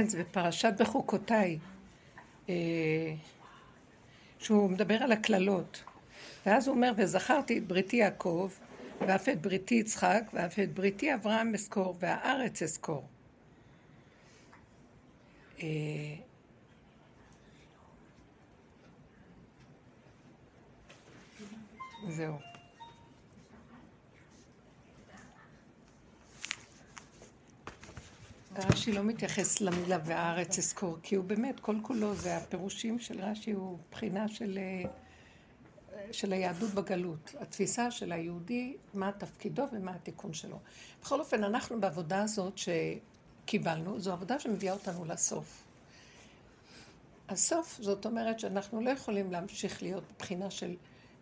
כן, זה בפרשת בחוקותיי, אה, שהוא מדבר על הקללות. ואז הוא אומר, וזכרתי את בריתי יעקב, ואף את בריתי יצחק, ואף את בריתי אברהם אזכור, והארץ אזכור. אה, זהו. רש"י לא מתייחס למילה והארץ אזכור, כי הוא באמת, כל כולו זה הפירושים של רש"י, הוא בחינה של, אה, של היהדות בגלות. התפיסה של היהודי, מה תפקידו ומה התיקון שלו. בכל אופן, אנחנו בעבודה הזאת שקיבלנו, זו עבודה שמביאה אותנו לסוף. הסוף, זאת אומרת שאנחנו לא יכולים להמשיך להיות בבחינה של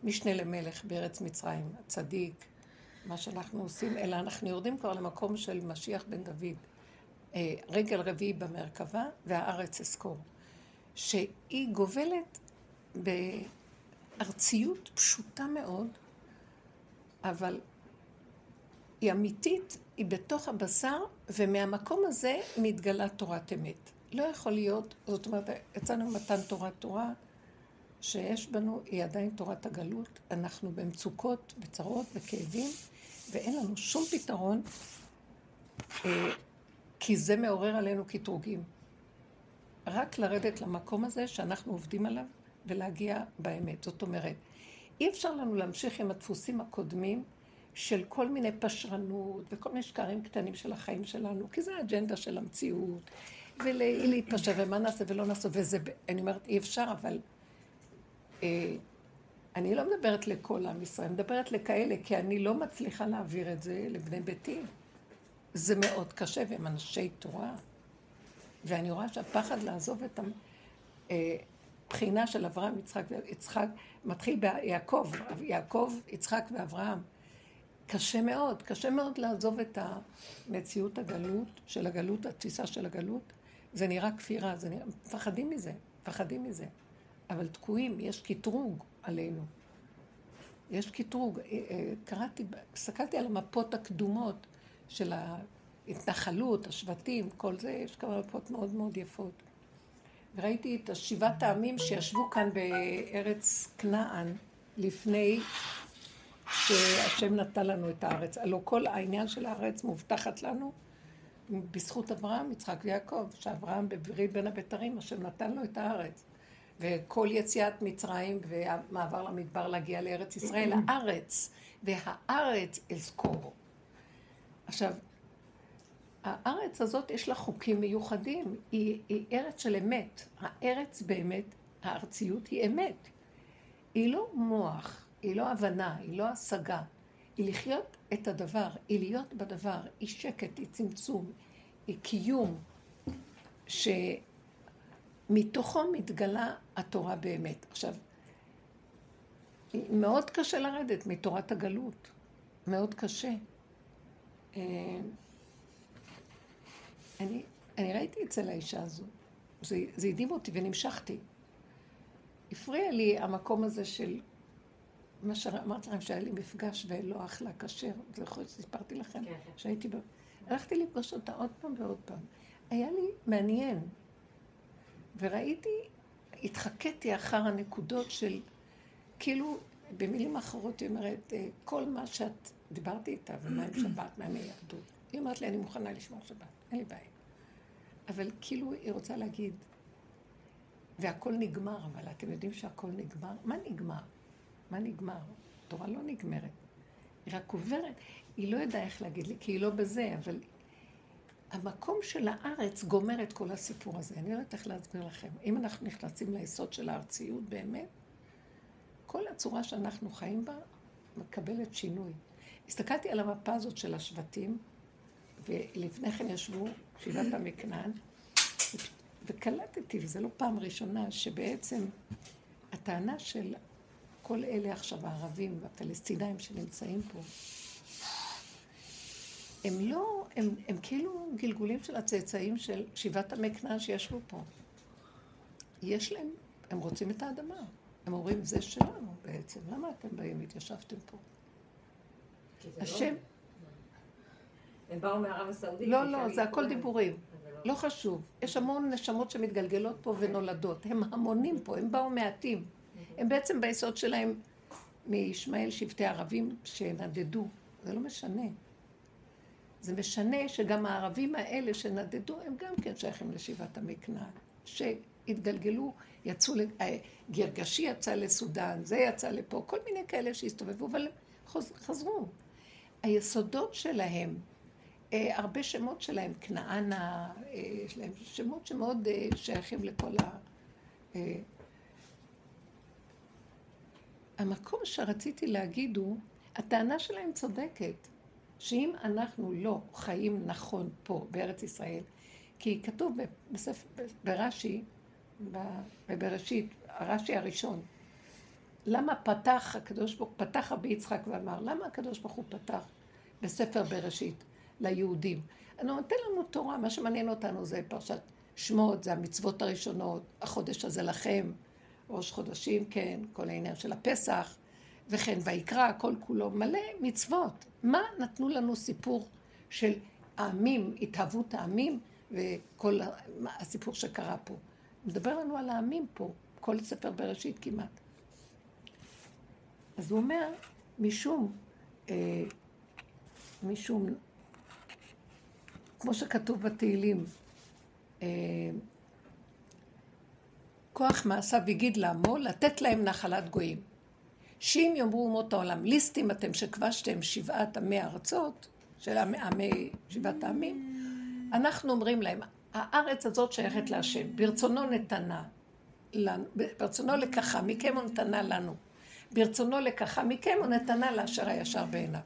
משנה למלך בארץ מצרים, הצדיק, מה שאנחנו עושים, אלא אנחנו יורדים כבר למקום של משיח בן דוד. אה, רגל רביעי במרכבה והארץ אזכור, שהיא גובלת בארציות פשוטה מאוד, אבל היא אמיתית, היא בתוך הבשר, ומהמקום הזה מתגלה תורת אמת. לא יכול להיות, זאת אומרת, יצאנו מתן תורת תורה, שיש בנו, היא עדיין תורת הגלות, אנחנו במצוקות, בצרות, בכאבים, ואין לנו שום פתרון. כי זה מעורר עלינו קטרוגים. רק לרדת למקום הזה שאנחנו עובדים עליו ולהגיע באמת. זאת אומרת, אי אפשר לנו להמשיך עם הדפוסים הקודמים של כל מיני פשרנות וכל מיני שקרים קטנים של החיים שלנו, כי זה האג'נדה של המציאות, ולהתפשר ומה נעשה ולא נעשה, וזה, אני אומרת, אי אפשר, אבל אה, אני לא מדברת לכל עם ישראל, אני מדברת לכאלה, כי אני לא מצליחה להעביר את זה לבני ביתי. זה מאוד קשה, והם אנשי תורה. ואני רואה שהפחד לעזוב את הבחינה של אברהם, יצחק ויצחק, מתחיל ביעקב, יעקב, יצחק ואברהם. קשה מאוד, קשה מאוד לעזוב את המציאות הגלות, של הגלות, התפיסה של הגלות. זה נראה כפירה, זה נראה, מפחדים מזה, מפחדים מזה. אבל תקועים, יש קטרוג עלינו. יש קטרוג. אה, אה, קראתי, הסתכלתי על המפות הקדומות של ההתנחלות, השבטים, כל זה, יש כמה מפות מאוד מאוד יפות. וראיתי את השבעת העמים שישבו כאן בארץ כנען לפני שהשם נתן לנו את הארץ. הלוא כל העניין של הארץ מובטחת לנו בזכות אברהם, יצחק ויעקב, שאברהם בברית בין הבתרים, השם נתן לו את הארץ. וכל יציאת מצרים והמעבר למדבר להגיע לארץ ישראל, הארץ, והארץ אזכור. עכשיו, הארץ הזאת יש לה חוקים מיוחדים, היא, היא ארץ של אמת. הארץ באמת, הארציות היא אמת. היא לא מוח, היא לא הבנה, היא לא השגה. היא לחיות את הדבר, היא להיות בדבר, היא שקט, היא צמצום, היא קיום, שמתוכו מתגלה התורה באמת. עכשיו, מאוד קשה לרדת מתורת הגלות, מאוד קשה. אה, אני, אני ראיתי אצל האישה הזו, זה, זה הדהים אותי ונמשכתי. הפריע לי המקום הזה של מה שאמרתי לכם, שהיה לי מפגש ולא אכלה כשר, זה יכול להיות שסיפרתי לכם, כן, כן. שהייתי ב... הלכתי לפגוש אותה עוד פעם ועוד פעם. היה לי מעניין, וראיתי, התחקיתי אחר הנקודות של, כאילו, במילים אחרות היא אומרת, אה, כל מה שאת דיברתי איתה, ומה עם שבת, מה עם היהדות. היא אומרת לי, אני מוכנה לשמור שבת, אין לי בעיה. אבל כאילו היא רוצה להגיד, והכל נגמר, אבל אתם יודעים שהכל נגמר? מה נגמר? מה נגמר? התורה לא נגמרת. היא רק עוברת, היא לא יודעה איך להגיד לי, כי היא לא בזה, אבל המקום של הארץ גומר את כל הסיפור הזה. אני לא יודעת איך להסביר לכם. אם אנחנו נכנסים ליסוד של הארציות באמת, כל הצורה שאנחנו חיים בה מקבלת שינוי. הסתכלתי על המפה הזאת של השבטים, ולפני כן ישבו שבעת עמי כנען, וקלטתי, וזו לא פעם ראשונה, שבעצם הטענה של כל אלה עכשיו, הערבים והפלסטינאים שנמצאים פה, הם לא, הם, הם כאילו גלגולים של הצאצאים של שבעת עמי כנען שישבו פה. יש להם, הם רוצים את האדמה. הם אומרים, זה שלנו בעצם, למה אתם באים, התיישבתם פה? לא- השם... הם באו מערב הסעודית. לא, לא, זה הכל דיבורים. לא חשוב. יש המון נשמות שמתגלגלות פה ונולדות. הם המונים פה, הם באו מעטים. הם בעצם ביסוד שלהם מישמעאל שבטי ערבים שנדדו. זה לא משנה. זה משנה שגם הערבים האלה שנדדו, הם גם כן שייכים לשיבת כנען. שהתגלגלו, יצאו, אה, גרגשי יצא לסודאן, זה יצא לפה, כל מיני כאלה שהסתובבו, אבל חזרו. היסודות שלהם, אה, הרבה שמות שלהם, כנענה, אה, יש להם שמות שמאוד שייכים לכל ה... המקום שרציתי להגיד הוא, הטענה שלהם צודקת. שאם אנחנו לא חיים נכון פה, בארץ ישראל, כי כתוב בספר, ברש"י, בבראשית, הרש"י הראשון, למה פתח הקדוש ברוך הוא, פתח רבי יצחק ואמר, למה הקדוש ברוך הוא פתח בספר בראשית ליהודים? אני נותן לנו תורה, מה שמעניין אותנו זה פרשת שמות, זה המצוות הראשונות, החודש הזה לכם, ראש חודשים, כן, כל העניין של הפסח, וכן ויקרא, הכל כולו מלא מצוות. מה נתנו לנו סיפור של העמים, התהוות העמים, וכל הסיפור שקרה פה. מדבר לנו על העמים פה, כל ספר בראשית כמעט. אז הוא אומר, משום, אה, משום, כמו שכתוב בתהילים, אה, כוח מעשיו הגיד לעמו, לתת להם נחלת גויים. שאם יאמרו אומות העולם, ליסטים אתם שכבשתם שבעת עמי ארצות, של עמי, שבעת העמים, אנחנו אומרים להם, הארץ הזאת שייכת להשם, ברצונו נתנה לנו, ברצונו לקחה מכם הוא נתנה לנו, ברצונו לקחה מכם הוא נתנה לאשר הישר בעיניו.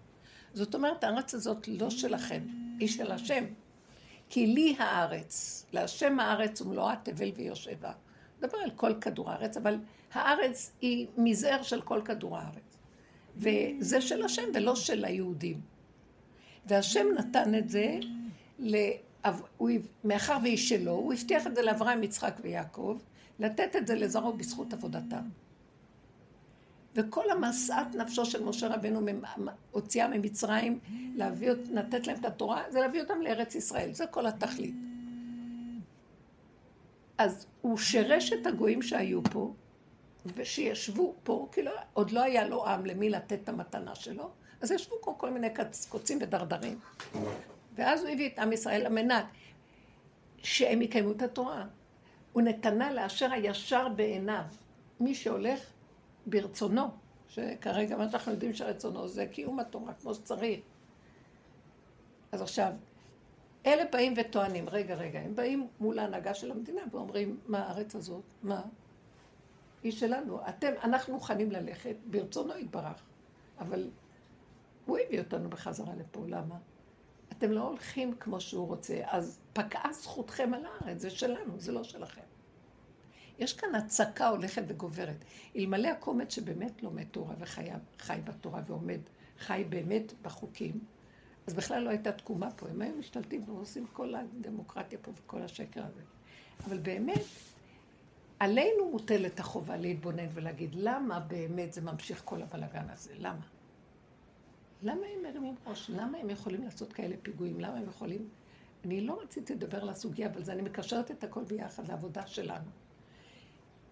זאת אומרת, הארץ הזאת לא שלכם, היא של השם. כי לי הארץ, להשם הארץ ומלואה תבל ויושבה. מדבר על כל כדור הארץ, אבל הארץ היא מזער של כל כדור הארץ. וזה של השם ולא של היהודים. והשם נתן את זה, מאחר והיא שלו, הוא הבטיח את זה לאברהם, יצחק ויעקב, לתת את זה לזרעו בזכות עבודתם. וכל המשאת נפשו של משה רבנו הוציאה ממצרים, להביא, לתת להם את התורה, זה להביא אותם לארץ ישראל, זה כל התכלית. אז הוא שירש את הגויים שהיו פה, ושישבו פה, כי לא, עוד לא היה לו עם למי לתת את המתנה שלו, אז ישבו פה כל מיני קוצים ודרדרים. ואז הוא הביא את עם ישראל למנת שהם יקיימו את התורה. הוא נתנה לאשר הישר בעיניו. מי שהולך ברצונו, שכרגע מה שאנחנו יודעים שרצונו זה קיום התורה כמו שצריך. אז עכשיו, אלה באים וטוענים, רגע, רגע, הם באים מול ההנהגה של המדינה ואומרים, מה הארץ הזאת? מה? היא שלנו. אתם, אנחנו מוכנים ללכת, ברצונו יתברך. אבל הוא הביא אותנו בחזרה לפה, למה? אתם לא הולכים כמו שהוא רוצה, אז פקעה זכותכם על הארץ, זה שלנו, זה לא שלכם. יש כאן הצקה הולכת וגוברת. אלמלא הקומץ שבאמת לומד תורה וחי בתורה ועומד, חי באמת בחוקים, אז בכלל לא הייתה תקומה פה, הם היו משתלטים ועושים כל הדמוקרטיה פה וכל השקר הזה. אבל באמת, עלינו מוטלת החובה להתבונן ולהגיד, למה באמת זה ממשיך כל הבלאגן הזה? למה? למה הם מרימים ראש? למה הם יכולים לעשות כאלה פיגועים? למה הם יכולים... אני לא רציתי לדבר על הסוגיה, אבל זה, אני מקשרת את הכל ביחד לעבודה שלנו.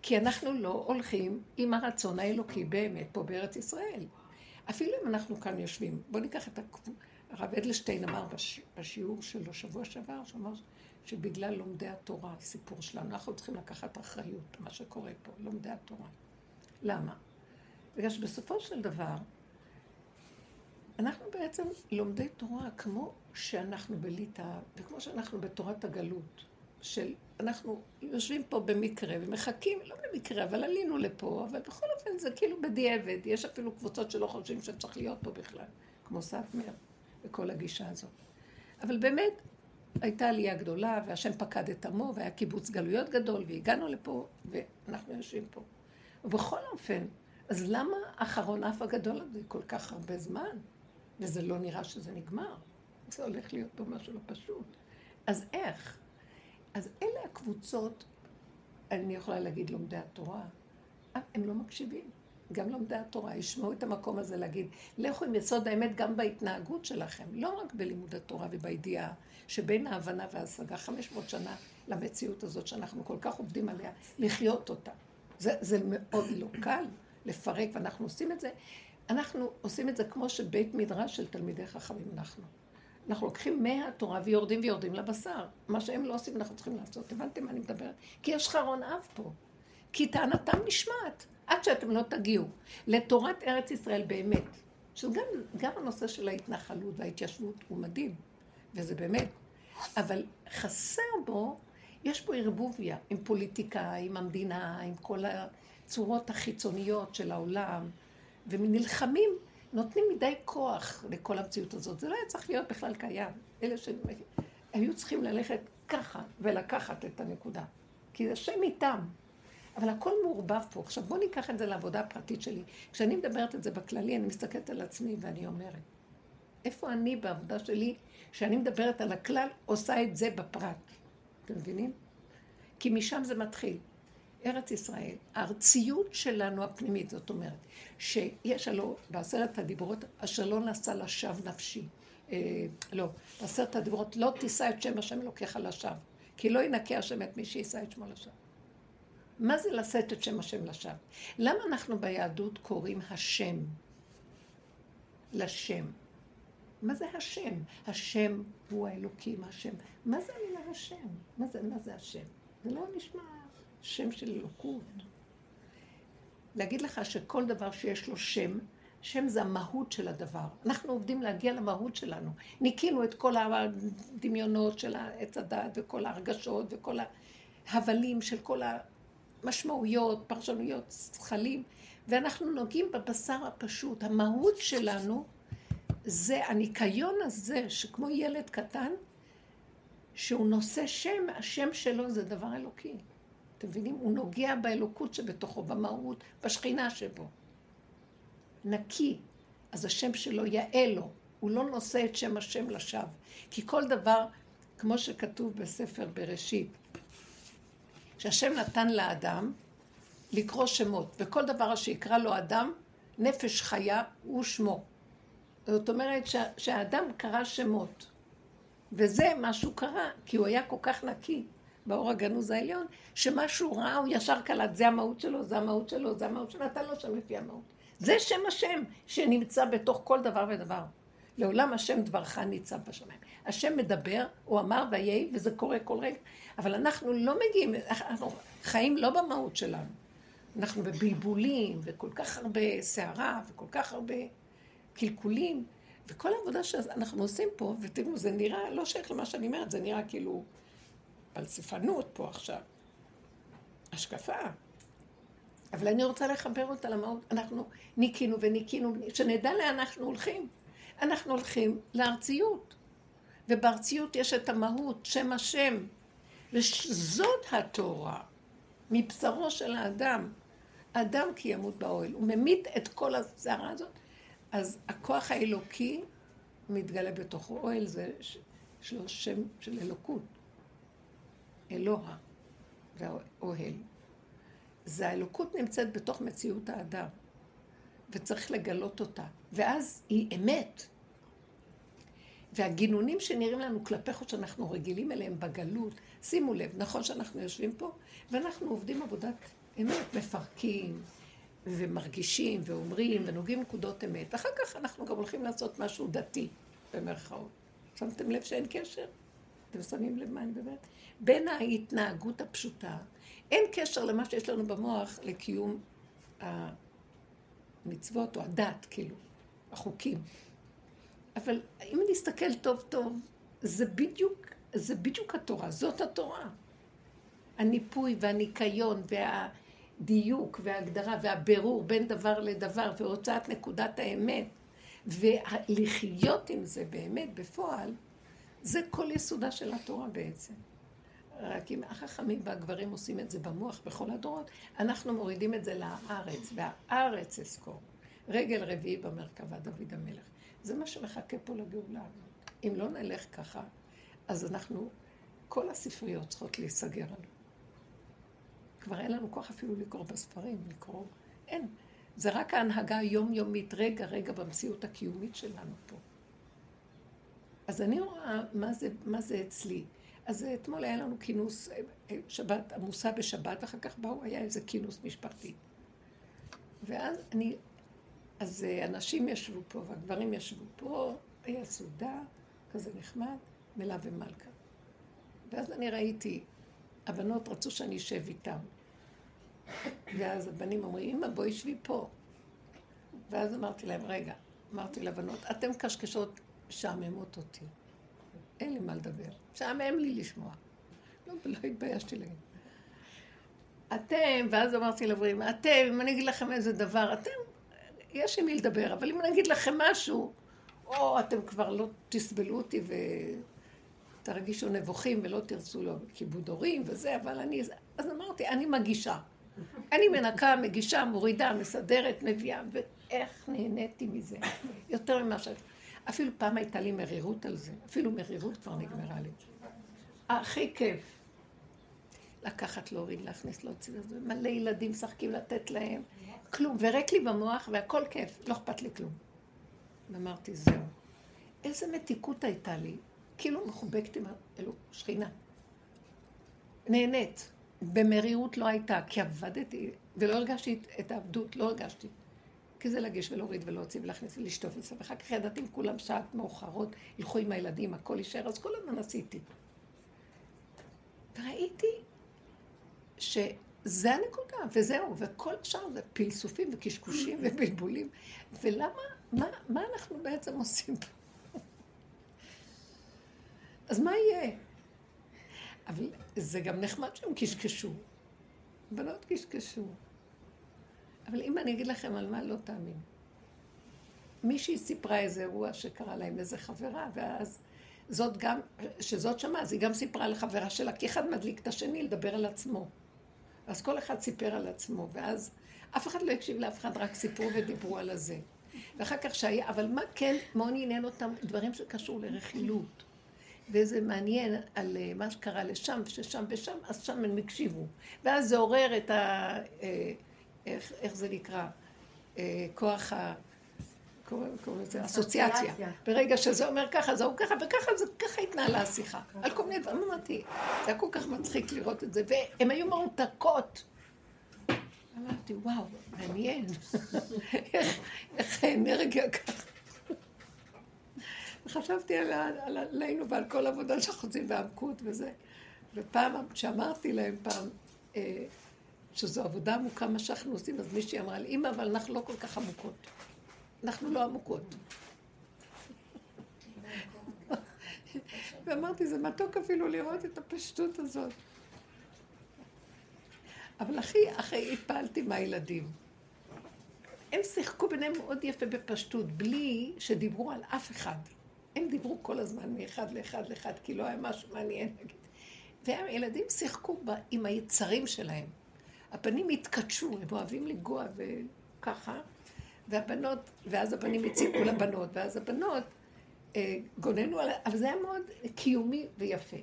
כי אנחנו לא הולכים עם הרצון האלוקי באמת פה בארץ ישראל. אפילו אם אנחנו כאן יושבים, בואו ניקח את הרב אדלשטיין אמר בש... בשיעור שלו שבוע שעבר, שאמר שבגלל לומדי התורה, הסיפור שלנו, אנחנו צריכים לקחת אחריות, מה שקורה פה, לומדי התורה. למה? בגלל שבסופו של דבר, אנחנו בעצם לומדי תורה כמו שאנחנו בליטא, וכמו שאנחנו בתורת הגלות, של אנחנו יושבים פה במקרה ומחכים, לא במקרה, אבל עלינו לפה, אבל בכל אופן זה כאילו בדיעבד, יש אפילו קבוצות שלא חושבים שצריך להיות פה בכלל, כמו סאטמר. וכל הגישה הזאת. אבל באמת, הייתה עלייה גדולה, והשם פקד את עמו, והיה קיבוץ גלויות גדול, והגענו לפה, ואנחנו יושבים פה. ובכל אופן, אז למה אחרון אף הגדול הזה כל כך הרבה זמן? וזה לא נראה שזה נגמר. זה הולך להיות פה משהו לא פשוט. אז איך? אז אלה הקבוצות, אני יכולה להגיד לומדי התורה, הם לא מקשיבים. גם לומדי התורה, ישמעו את המקום הזה להגיד, לכו עם יסוד האמת גם בהתנהגות שלכם, לא רק בלימוד התורה ובידיעה, שבין ההבנה וההשגה 500 שנה למציאות הזאת שאנחנו כל כך עובדים עליה, לחיות אותה. זה, זה מאוד לא קל לפרק, ואנחנו עושים את זה. אנחנו עושים את זה כמו שבית מדרש של תלמידי חכמים אנחנו. אנחנו לוקחים מהתורה ויורדים ויורדים לבשר. מה שהם לא עושים, אנחנו צריכים לעשות. הבנתם מה אני מדברת? כי יש חרון אב פה. כי טענתם נשמעת, עד שאתם לא תגיעו לתורת ארץ ישראל באמת. שגם גם הנושא של ההתנחלות וההתיישבות הוא מדהים, וזה באמת. אבל חסר בו, יש פה ערבוביה עם פוליטיקה, עם המדינה, עם כל הצורות החיצוניות של העולם, ונלחמים נותנים מדי כוח לכל המציאות הזאת. זה לא היה צריך להיות בכלל קיים. אלה שהיו צריכים ללכת ככה ולקחת את הנקודה. כי זה שם איתם. אבל הכל מעורבב פה. עכשיו בואו ניקח את זה לעבודה הפרטית שלי. כשאני מדברת את זה בכללי, אני מסתכלת על עצמי ואני אומרת, איפה אני בעבודה שלי, כשאני מדברת על הכלל, עושה את זה בפרט? אתם מבינים? כי משם זה מתחיל. ארץ ישראל, הארציות שלנו הפנימית, זאת אומרת, שיש הלא בעשרת הדיברות, אשר לא נשא לשווא נפשי. אה, לא, בעשרת הדיברות, לא תישא את שם השם אלוקיך לשווא, כי לא ינקה השם את מי שיישא את שמו לשווא. מה זה לשאת את שם השם לשווא? למה אנחנו ביהדות קוראים השם לשם? מה זה השם? השם הוא האלוקים, השם. מה זה המילה השם? מה זה, מה זה השם? זה לא נשמע שם של אלוקות. להגיד לך שכל דבר שיש לו שם, שם זה המהות של הדבר. אנחנו עובדים להגיע למהות שלנו. ניקינו את כל הדמיונות של עץ הדעת וכל ההרגשות וכל ההבלים של כל המשמעויות, פרשנויות, זכלים, ואנחנו נוגעים בבשר הפשוט. המהות שלנו זה הניקיון הזה, שכמו ילד קטן, שהוא נושא שם, השם שלו זה דבר אלוקי. אתם מבינים? הוא נוגע באלוקות שבתוכו, במהות, בשכינה שבו. נקי. אז השם שלו יאה לו. הוא לא נושא את שם השם לשווא. כי כל דבר, כמו שכתוב בספר בראשית, שהשם נתן לאדם לקרוא שמות, וכל דבר שיקרא לו אדם, נפש חיה הוא שמו. זאת אומרת שהאדם קרא שמות, וזה מה שהוא קרא, כי הוא היה כל כך נקי. באור הגנוז העליון, שמה שהוא ראה הוא ישר קלט, זה המהות שלו, זה המהות שלו, זה המהות שלו, נתן לו שם לפי המהות. זה שם השם שנמצא בתוך כל דבר ודבר. לעולם השם דברך ניצב בשמיים. השם מדבר, הוא אמר ויהי, וזה קורה כל רגע, אבל אנחנו לא מגיעים, אנחנו חיים לא במהות שלנו. אנחנו בבלבולים, וכל כך הרבה סערה, וכל כך הרבה קלקולים, וכל העבודה שאנחנו עושים פה, ותראו, זה נראה, לא שייך למה שאני אומרת, זה נראה כאילו פלספנות פה עכשיו. השקפה. אבל אני רוצה לחבר אותה למהות. אנחנו ניקינו וניקינו, שנדע לאן אנחנו הולכים. אנחנו הולכים לארציות. ובארציות יש את המהות, שם השם. וזאת התורה, מבשרו של האדם. אדם כי ימות באוהל. הוא ממית את כל הסערה הזאת. אז הכוח האלוקי מתגלה בתוכו. אוהל זה, יש לו שם של אלוקות. אלוה והאוהל. זה האלוקות נמצאת בתוך מציאות האדם, וצריך לגלות אותה. ואז היא אמת. והגינונים שנראים לנו כלפי חוץ שאנחנו רגילים אליהם בגלות, שימו לב, נכון שאנחנו יושבים פה, ואנחנו עובדים עבודת אמת, מפרקים, ומרגישים, ואומרים, ונוגעים נקודות אמת. ואחר כך אנחנו גם הולכים לעשות משהו דתי, במרכאות. שמתם לב שאין קשר? אתם שמים לב מה אני מדברת? בין ההתנהגות הפשוטה, אין קשר למה שיש לנו במוח לקיום המצוות או הדת, כאילו, החוקים. אבל אם נסתכל טוב טוב, זה בדיוק, זה בדיוק התורה, זאת התורה. הניפוי והניקיון והדיוק וההגדרה והבירור בין דבר לדבר והוצאת נקודת האמת ולחיות עם זה באמת בפועל, זה כל יסודה של התורה בעצם. רק אם החכמים והגברים עושים את זה במוח בכל הדורות, אנחנו מורידים את זה לארץ, והארץ אזכור. רגל רביעי במרכבה, דוד המלך. זה מה שמחכה פה לגאולה. אם לא נלך ככה, אז אנחנו, כל הספריות צריכות להיסגר לנו. כבר אין לנו כוח אפילו לקרוא בספרים, לקרוא, אין. זה רק ההנהגה היומיומית, רגע, רגע, במציאות הקיומית שלנו פה. אז אני רואה מה זה, מה זה אצלי. אז אתמול היה לנו כינוס אה, אה, שבת עמוסה בשבת, ואחר כך באו, היה איזה כינוס משפחתי. ואז אני, אז אה, אנשים ישבו פה, והגברים ישבו פה, היה סעודה, כזה נחמד, מלה ומלכה. ואז אני ראיתי, הבנות רצו שאני אשב איתם. ואז הבנים אומרים, אמא, בואי שבי פה. ואז אמרתי להם, רגע, אמרתי לבנות, אתן קשקשות משעממות אותי. אין לי מה לדבר. משעמם לי לשמוע. לא, לא התביישתי להגיד. אתם, ואז אמרתי לבריאים, אתם, אם אני אגיד לכם איזה דבר, אתם, יש עם מי לדבר, אבל אם אני אגיד לכם משהו, או אתם כבר לא תסבלו אותי ותרגישו נבוכים ולא תרצו לו כיבוד הורים וזה, אבל אני, אז אמרתי, אני מגישה. אני מנקה, מגישה, מורידה, מסדרת, מביאה, ואיך נהניתי מזה. יותר ממה ש... אפילו פעם הייתה לי מרירות על זה, אפילו מרירות כבר נגמרה לי. הכי כיף. לקחת, להוריד, להכניס, להוציא, מלא ילדים משחקים לתת להם, כלום, וריק לי במוח והכל כיף, לא אכפת לי כלום. ואמרתי, זהו. איזה מתיקות הייתה לי, כאילו מחובקת עם אלו, שכינה. נהנית. במרירות לא הייתה, כי עבדתי, ולא הרגשתי את העבדות, לא הרגשתי. כי זה להגיש ולהוריד ולהוציא ולהכניס ולשטוף וזה, ואחר כך ידעתי עם כולם שעת מאוחרות, ילכו עם הילדים, הכל יישאר, אז כל הזמן עשיתי. וראיתי שזה הנקודה, וזהו, וכל השאר זה פלסופים וקשקושים ובלבולים. ולמה, מה, מה אנחנו בעצם עושים פה? אז מה יהיה? אבל זה גם נחמד שהם קשקשו. בנות קשקשו. אבל אם אני אגיד לכם על מה לא תאמין. מישהי סיפרה איזה אירוע שקרה להם איזה חברה, ואז זאת גם, שזאת שמעה, אז היא גם סיפרה לחברה שלה, כי אחד מדליק את השני לדבר על עצמו. אז כל אחד סיפר על עצמו, ואז אף אחד לא הקשיב לאף אחד, רק סיפרו ודיברו על הזה. ואחר כך שהיה, אבל מה כן מאוד עניין אותם? דברים שקשור לרכילות. וזה מעניין על אה, מה שקרה לשם, ששם ושם, אז שם הם הקשיבו. ואז זה עורר את ה... איך, איך זה נקרא? אה, כוח ה... קוראים לזה אסוציאציה. ברגע שזה אומר ככה, זה הוא ככה, וככה זה, ככה התנהלה השיחה. על כל מיני דברים, אמרתי, זה היה כל כך מצחיק לראות את זה, והן היו מרותקות. אמרתי, וואו, מעניין. איך האנרגיה ככה. וחשבתי עלינו ועל כל עבודה שאנחנו עושים בעמקות וזה. ופעם, כשאמרתי להם פעם, אה, שזו עבודה עמוקה מה שאנחנו עושים, אז מישהי אמרה לי, אמא, אבל אנחנו לא כל כך עמוקות. אנחנו לא עמוקות. ואמרתי, זה מתוק אפילו לראות את הפשטות הזאת. אבל הכי, הכי התפעלתי מהילדים. הם שיחקו ביניהם מאוד יפה בפשטות, בלי שדיברו על אף אחד. הם דיברו כל הזמן מאחד לאחד לאחד, כי לא היה משהו מעניין להגיד. והילדים שיחקו עם היצרים שלהם. הבנים התקדשו, הם אוהבים לגוע וככה, והבנות, ואז הבנים הציקו לבנות, ואז הבנות אה, גוננו על... אבל זה היה מאוד קיומי ויפה.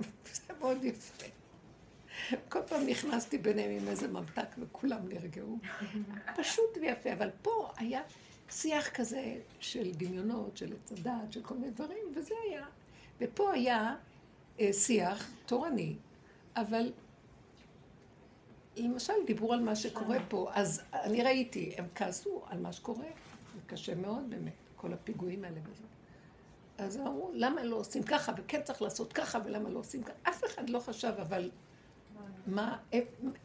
זה היה מאוד יפה. כל פעם נכנסתי ביניהם עם איזה ממתק וכולם נרגעו. פשוט ויפה, אבל פה היה שיח כזה של דמיונות, של עץ הדת, של כל מיני דברים, וזה היה. ופה היה אה, שיח תורני, אבל למשל דיברו על מה שקורה פה, אז אני ראיתי, הם כעסו על מה שקורה, זה קשה מאוד באמת, כל הפיגועים האלה וזה. אז אמרו, למה לא עושים ככה, וכן צריך לעשות ככה, ולמה לא עושים ככה? אף אחד לא חשב, אבל מה,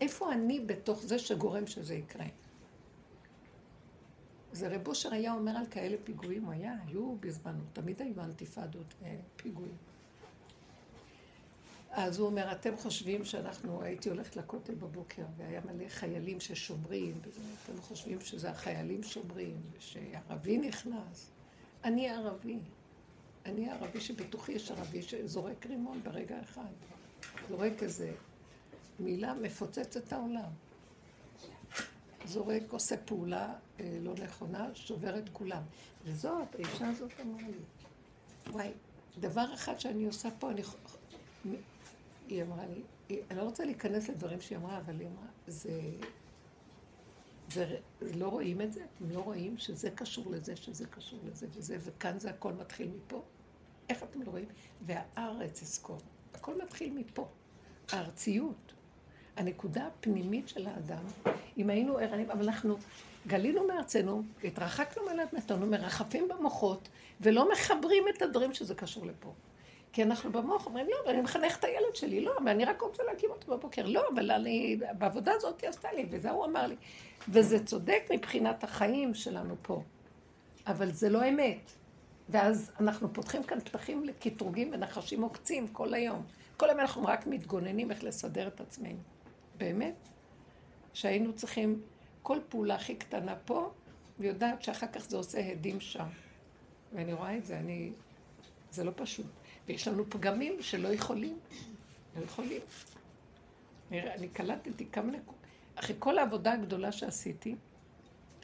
איפה אני בתוך זה שגורם שזה יקרה? זה רב אושר היה אומר על כאלה פיגועים, הוא היה, היו בזמנו, תמיד היו אנטיפדות ופיגועים. אז הוא אומר, אתם חושבים שאנחנו, הייתי הולכת לכותל בבוקר, והיה מלא חיילים ששומרים, אתם חושבים שזה החיילים שומרים, ושערבי נכנס. אני ערבי. אני ערבי שבתוכי יש ערבי שזורק רימון ברגע אחד. זורק איזה מילה, מפוצץ את העולם. זורק, עושה פעולה אה, לא נכונה, שובר את כולם. וזאת, האישה הזאת אמרה לי, וואי, דבר אחד שאני עושה פה, אני... היא אמרה לי, אני לא רוצה להיכנס לדברים שהיא אמרה, אבל היא אמרה, זה... ולא רואים את זה? אתם לא רואים שזה קשור לזה, שזה קשור לזה וזה, וכאן זה הכל מתחיל מפה? איך אתם לא רואים? והארץ אזכור. הכל מתחיל מפה. הארציות. הנקודה הפנימית של האדם, אם היינו ערניים, אבל אנחנו גלינו מארצנו, התרחקנו מעל אדמתנו, מרחפים במוחות, ולא מחברים את הדברים שזה קשור לפה. כי אנחנו במוח אומרים, לא, אבל אני מחנך את הילד שלי, לא, אבל אני רק רוצה להקים אותו בבוקר, לא, אבל אני, בעבודה הזאת היא עשתה לי, וזה הוא אמר לי. וזה צודק מבחינת החיים שלנו פה, אבל זה לא אמת. ואז אנחנו פותחים כאן פתחים לקטרוגים ונחשים עוקצים כל היום. כל היום אנחנו רק מתגוננים איך לסדר את עצמנו. באמת, שהיינו צריכים כל פעולה הכי קטנה פה, ויודעת שאחר כך זה עושה הדים שם. ואני רואה את זה, אני... זה לא פשוט. ויש לנו פגמים שלא יכולים. לא יכולים. אני קלטתי כמה נקודות. אחרי כל העבודה הגדולה שעשיתי,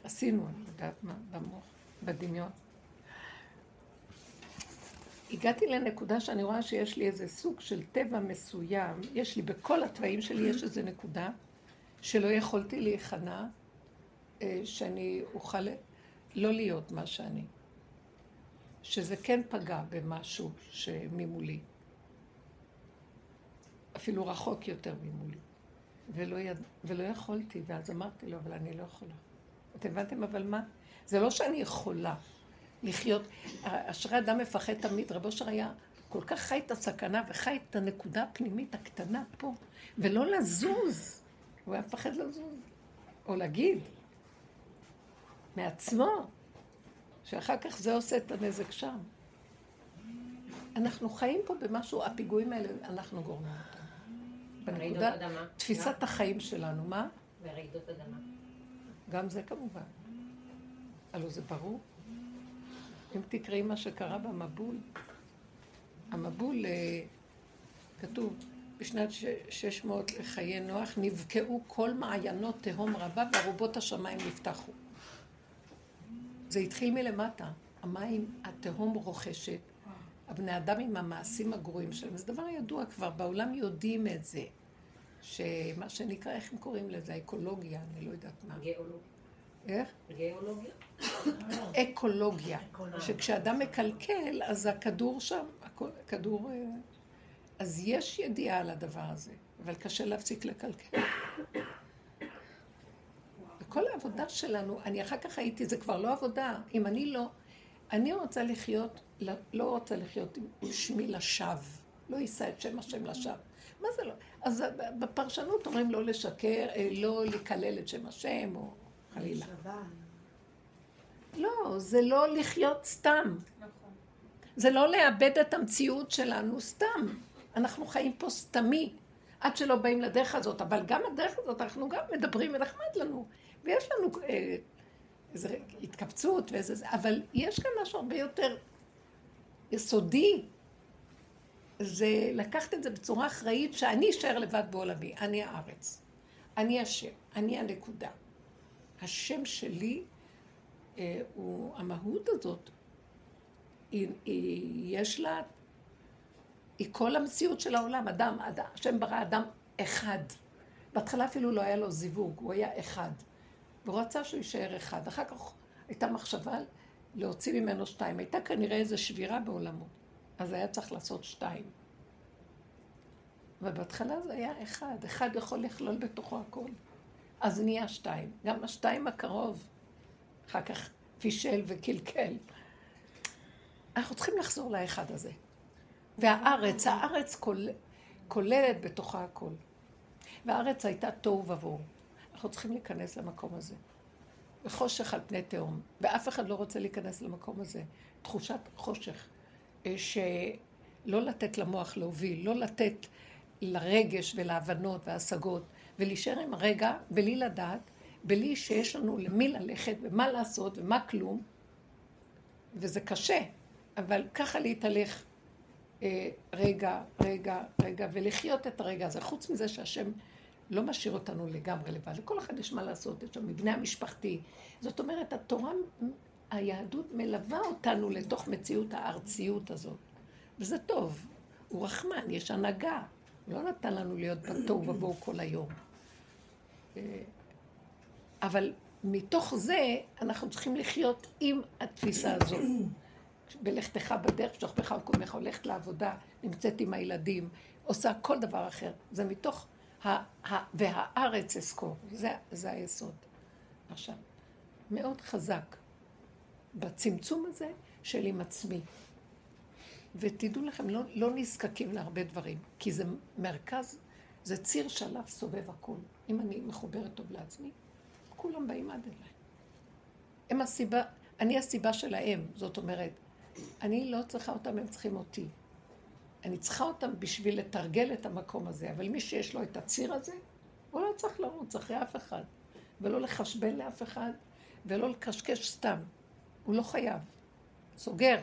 עשינו, אני יודעת מה, במוח, בדמיון. הגעתי לנקודה שאני רואה שיש לי איזה סוג של טבע מסוים, יש לי, בכל התוואים שלי יש איזה נקודה שלא יכולתי להיכנע, אה, שאני אוכל לא להיות מה שאני. שזה כן פגע במשהו שממולי. אפילו רחוק יותר ממולי. ולא, יד... ולא יכולתי, ואז אמרתי לו, אבל אני לא יכולה. אתם הבנתם אבל מה? זה לא שאני יכולה לחיות, אשרי אדם מפחד תמיד, רבו אושר היה כל כך חי את הסכנה וחי את הנקודה הפנימית הקטנה פה, ולא לזוז. הוא היה מפחד לזוז, או להגיד, מעצמו. שאחר כך זה עושה את הנזק שם. אנחנו חיים פה במשהו, הפיגועים האלה, אנחנו גורמים אותם. בנקודת תפיסת החיים שלנו, מה? ורעידות אדמה. גם זה כמובן. הלוא זה ברור. אם תקראי מה שקרה במבול, המבול, אה, כתוב, בשנת 600 לחיי נוח נבקעו כל מעיינות תהום רבה וארובות השמיים נפתחו. זה התחיל מלמטה. המים, התהום רוכשת, הבני אדם עם המעשים הגרועים שלהם. זה דבר ידוע כבר, בעולם יודעים את זה. שמה שנקרא, איך הם קוראים לזה? אקולוגיה, אני לא יודעת מה. גיאולוגיה. איך? גיאולוגיה. אקולוגיה. שכשאדם מקלקל, אז הכדור שם, הכדור... אה, אז יש ידיעה על הדבר הזה, אבל קשה להפסיק לקלקל. כל העבודה שלנו, אני אחר כך הייתי, זה כבר לא עבודה. אם אני לא, אני רוצה לחיות, לא רוצה לחיות עם שמי לשווא. לא יישא את שם השם לשווא. מה זה לא? אז בפרשנות אומרים לא לשקר, אה, לא לקלל את שם השם, או חלילה. לא, זה לא לחיות סתם. זה לא לאבד את המציאות שלנו סתם. אנחנו חיים פה סתמי, עד שלא באים לדרך הזאת. אבל גם הדרך הזאת, אנחנו גם מדברים ונחמד לנו. ויש לנו אה, איזו התקבצות ואיזה זה, אבל יש כאן משהו הרבה יותר יסודי. זה לקחת את זה בצורה אחראית שאני אשאר לבד בעולמי, אני הארץ. אני השם, אני הנקודה. השם שלי אה, הוא, המהות הזאת, היא, היא, יש לה, היא כל המציאות של העולם, אדם, אדם, השם ברא אדם אחד. בהתחלה אפילו לא היה לו זיווג, הוא היה אחד. והוא רצה שהוא יישאר אחד. אחר כך הייתה מחשבה להוציא ממנו שתיים. הייתה כנראה איזו שבירה בעולמו, אז היה צריך לעשות שתיים. ובהתחלה זה היה אחד, אחד יכול לכלול בתוכו הכל. אז נהיה שתיים. גם השתיים הקרוב, אחר כך פישל וקלקל. אנחנו צריכים לחזור לאחד הזה. והארץ, הארץ כוללת בתוכה הכל. והארץ הייתה תוהו ובוהו. אנחנו צריכים להיכנס למקום הזה. וחושך על פני תהום, ואף אחד לא רוצה להיכנס למקום הזה. תחושת חושך, אה, שלא לתת למוח להוביל, לא לתת לרגש ולהבנות והשגות, ולהישאר עם הרגע בלי לדעת, בלי שיש לנו למי ללכת ומה לעשות ומה כלום, וזה קשה, אבל ככה להתהלך אה, רגע, רגע, רגע, ולחיות את הרגע הזה. חוץ מזה שהשם לא משאיר אותנו לגמרי לבד. לכל אחד יש מה לעשות, יש שם מבנה המשפחתי. זאת אומרת, התורה, היהדות מלווה אותנו לתוך מציאות הארציות הזאת. וזה טוב. הוא רחמן, יש הנהגה. הוא לא נתן לנו להיות בתוהו ובוהו כל היום. אה, אבל מתוך זה אנחנו צריכים לחיות עם התפיסה הזאת. בלכתך בדרך, שוכבך ומקומך, הולכת לעבודה, נמצאת עם הילדים, עושה כל דבר אחר. זה מתוך והארץ אזכור, זה, זה היסוד. עכשיו, מאוד חזק בצמצום הזה של עם עצמי. ותדעו לכם, לא, לא נזקקים להרבה דברים, כי זה מרכז, זה ציר שעליו סובב הכול. אם אני מחוברת טוב לעצמי, כולם באים עד אליי. הם הסיבה, אני הסיבה שלהם, זאת אומרת, אני לא צריכה אותם, הם צריכים אותי. אני צריכה אותם בשביל לתרגל את המקום הזה, אבל מי שיש לו את הציר הזה, הוא לא צריך לרוץ אחרי אף אחד, ולא לחשבן לאף אחד, ולא לקשקש סתם. הוא לא חייב. סוגר.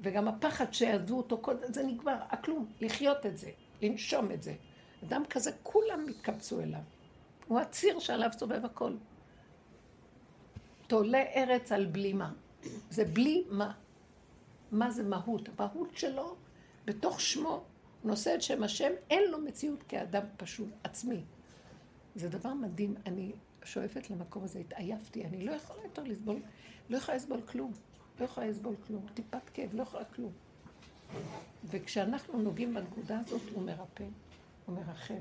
וגם הפחד שיעזבו אותו, זה נגמר, הכלום, לחיות את זה, לנשום את זה. אדם כזה, כולם יתקבצו אליו. הוא הציר שעליו סובב הכל. תולה ארץ על בלימה. זה בלי מה. מה זה מהות? המהות שלו, בתוך שמו, נושא את שם השם, אין לו מציאות כאדם פשוט, עצמי. זה דבר מדהים. אני שואפת למקום הזה, התעייפתי, אני לא יכולה יותר לסבול, לא יכולה לסבול כלום. לא יכולה לסבול כלום. טיפת כאב, לא יכולה כלום. וכשאנחנו נוגעים בנקודה הזאת, הוא מרפא, הוא מרחם.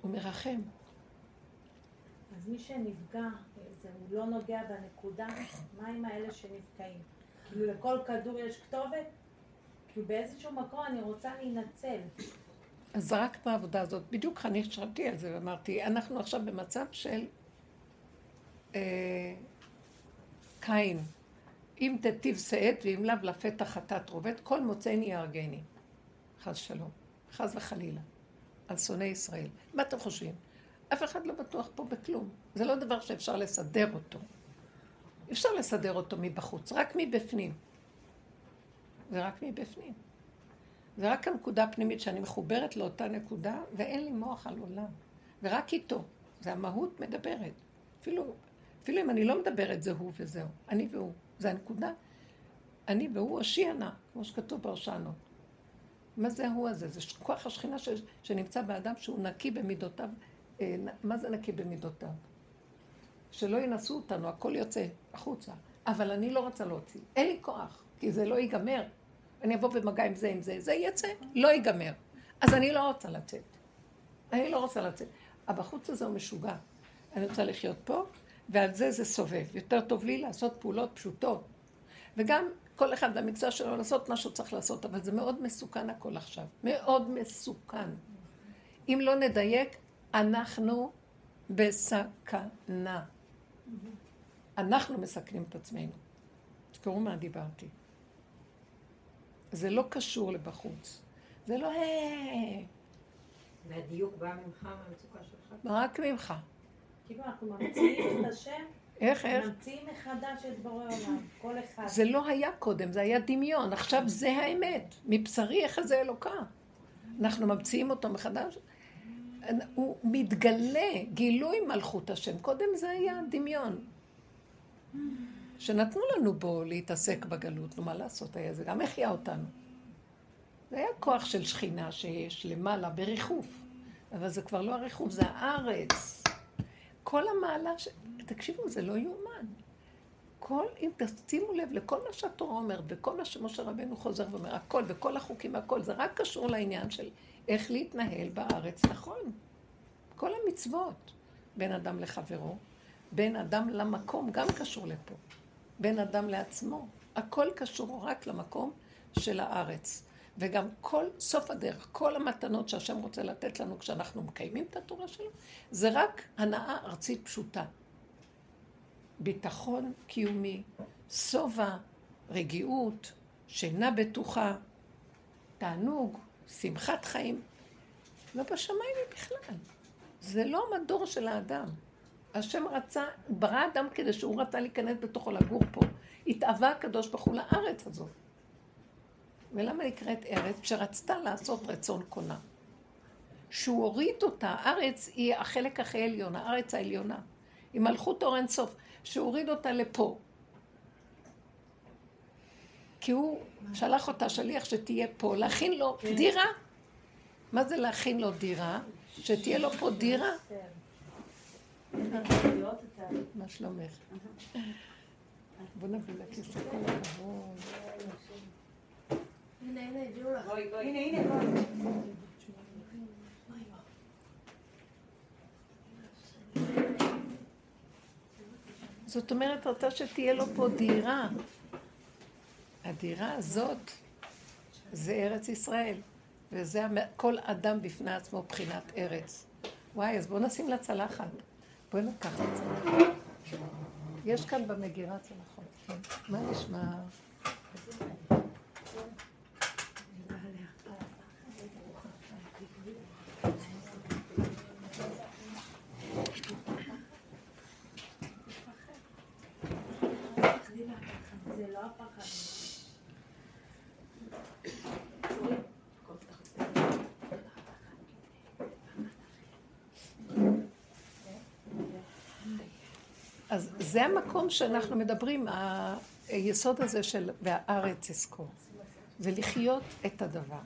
הוא מרחם. אז מי שנפגע, זה, הוא לא נוגע בנקודה, מה עם האלה שנפגעים? כאילו לכל כדור יש כתובת? כאילו באיזשהו מקום אני רוצה להינצל. אז רק בעבודה הזאת, בדיוק אני חשבתי על זה ואמרתי, אנחנו עכשיו במצב של אה, קין, אם תטיב שאת ואם לאו לפתח חטאת רובת, כל מוצאני יהרגני. חס שלום, חס וחלילה, על שונאי ישראל. מה אתם חושבים? אף אחד לא בטוח פה בכלום. זה לא דבר שאפשר לסדר אותו. אפשר לסדר אותו מבחוץ, רק מבפנים. זה רק מבפנים. זה רק הנקודה הפנימית שאני מחוברת לאותה נקודה, ואין לי מוח על עולם. ורק איתו. זה המהות מדברת. אפילו, אפילו אם אני לא מדברת, זה הוא וזהו. אני והוא. זה הנקודה. אני והוא הושיענה, כמו שכתוב בהושענות. מה זה ההוא הזה? זה כוח השכינה ש, שנמצא באדם שהוא נקי במידותיו אה, מה זה נקי במידותיו? שלא ינסו אותנו, הכל יוצא החוצה. אבל אני לא רוצה להוציא. אין לי כוח, כי זה לא ייגמר. אני אבוא במגע עם זה, עם זה, זה יצא, לא ייגמר. אז אני לא רוצה לצאת. אני לא רוצה לצאת. הבחוץ הזה הוא משוגע. אני רוצה לחיות פה, ועל זה זה סובב. יותר טוב לי לעשות פעולות פשוטות. וגם כל אחד במקצוע שלו לעשות מה שהוא צריך לעשות, אבל זה מאוד מסוכן הכל עכשיו. מאוד מסוכן. אם לא נדייק, אנחנו בסכנה. אנחנו מסכנים את עצמנו. תזכרו מה דיברתי. זה לא קשור לבחוץ. זה לא... אה. והדיוק בא ממך, מהמצוקה שלך? רק ממך. כאילו אנחנו ממציאים את השם, איך, איך? ממציאים מחדש את בורא עולם, כל אחד. זה לא היה קודם, זה היה דמיון, עכשיו זה האמת. מבשרי איך זה אלוקה. אנחנו ממציאים אותו מחדש, הוא מתגלה, גילוי מלכות השם. קודם זה היה דמיון. שנתנו לנו בו להתעסק בגלות, נו מה לעשות היה זה, גם החיה אותנו. זה היה כוח של שכינה שיש למעלה בריחוף, אבל זה כבר לא הריחוף, זה הארץ. כל המעלה, ש... תקשיבו, זה לא יאומן. כל, אם תשימו לב לכל מה שהתורה אומרת, וכל מה שמשה רבנו חוזר ואומר, הכל, וכל החוקים, הכל, זה רק קשור לעניין של איך להתנהל בארץ נכון. כל המצוות, בין אדם לחברו, בין אדם למקום, גם קשור לפה. בין אדם לעצמו, הכל קשור רק למקום של הארץ. וגם כל סוף הדרך, כל המתנות שהשם רוצה לתת לנו כשאנחנו מקיימים את התורה שלו, זה רק הנאה ארצית פשוטה. ביטחון קיומי, שובע, רגיעות, שינה בטוחה, תענוג, שמחת חיים. לא בשמיים היא בכלל. זה לא המדור של האדם. השם רצה, ברא אדם כדי שהוא רצה להיכנס בתוכו לגור פה. התאווה הקדוש ברוך הוא לארץ הזאת. ולמה נקראת ארץ? כשרצתה לעשות רצון קונה. שהוא הוריד אותה, הארץ היא החלק הכי עליון, הארץ העליונה. היא מלכות אור אינסוף, שהוא הוריד אותה לפה. כי הוא שלח אותה שליח שתהיה פה, להכין לו כן. דירה. מה זה להכין לו דירה? שתהיה לו פה דירה. מה שלומך? בוא נביא לכיסא כל הכבוד. הנה, הנה, הביאו לך. הנה, הנה, זאת אומרת, רצה שתהיה לו פה דירה. הדירה הזאת זה ארץ ישראל, וזה כל אדם בפני עצמו בחינת ארץ. וואי, אז בואו נשים לה צלחת. בואי נקח את זה. יש כאן במגירה צלחות. מה נשמע? אז זה המקום שאנחנו מדברים, היסוד הזה של והארץ אזכור. ולחיות את הדבר.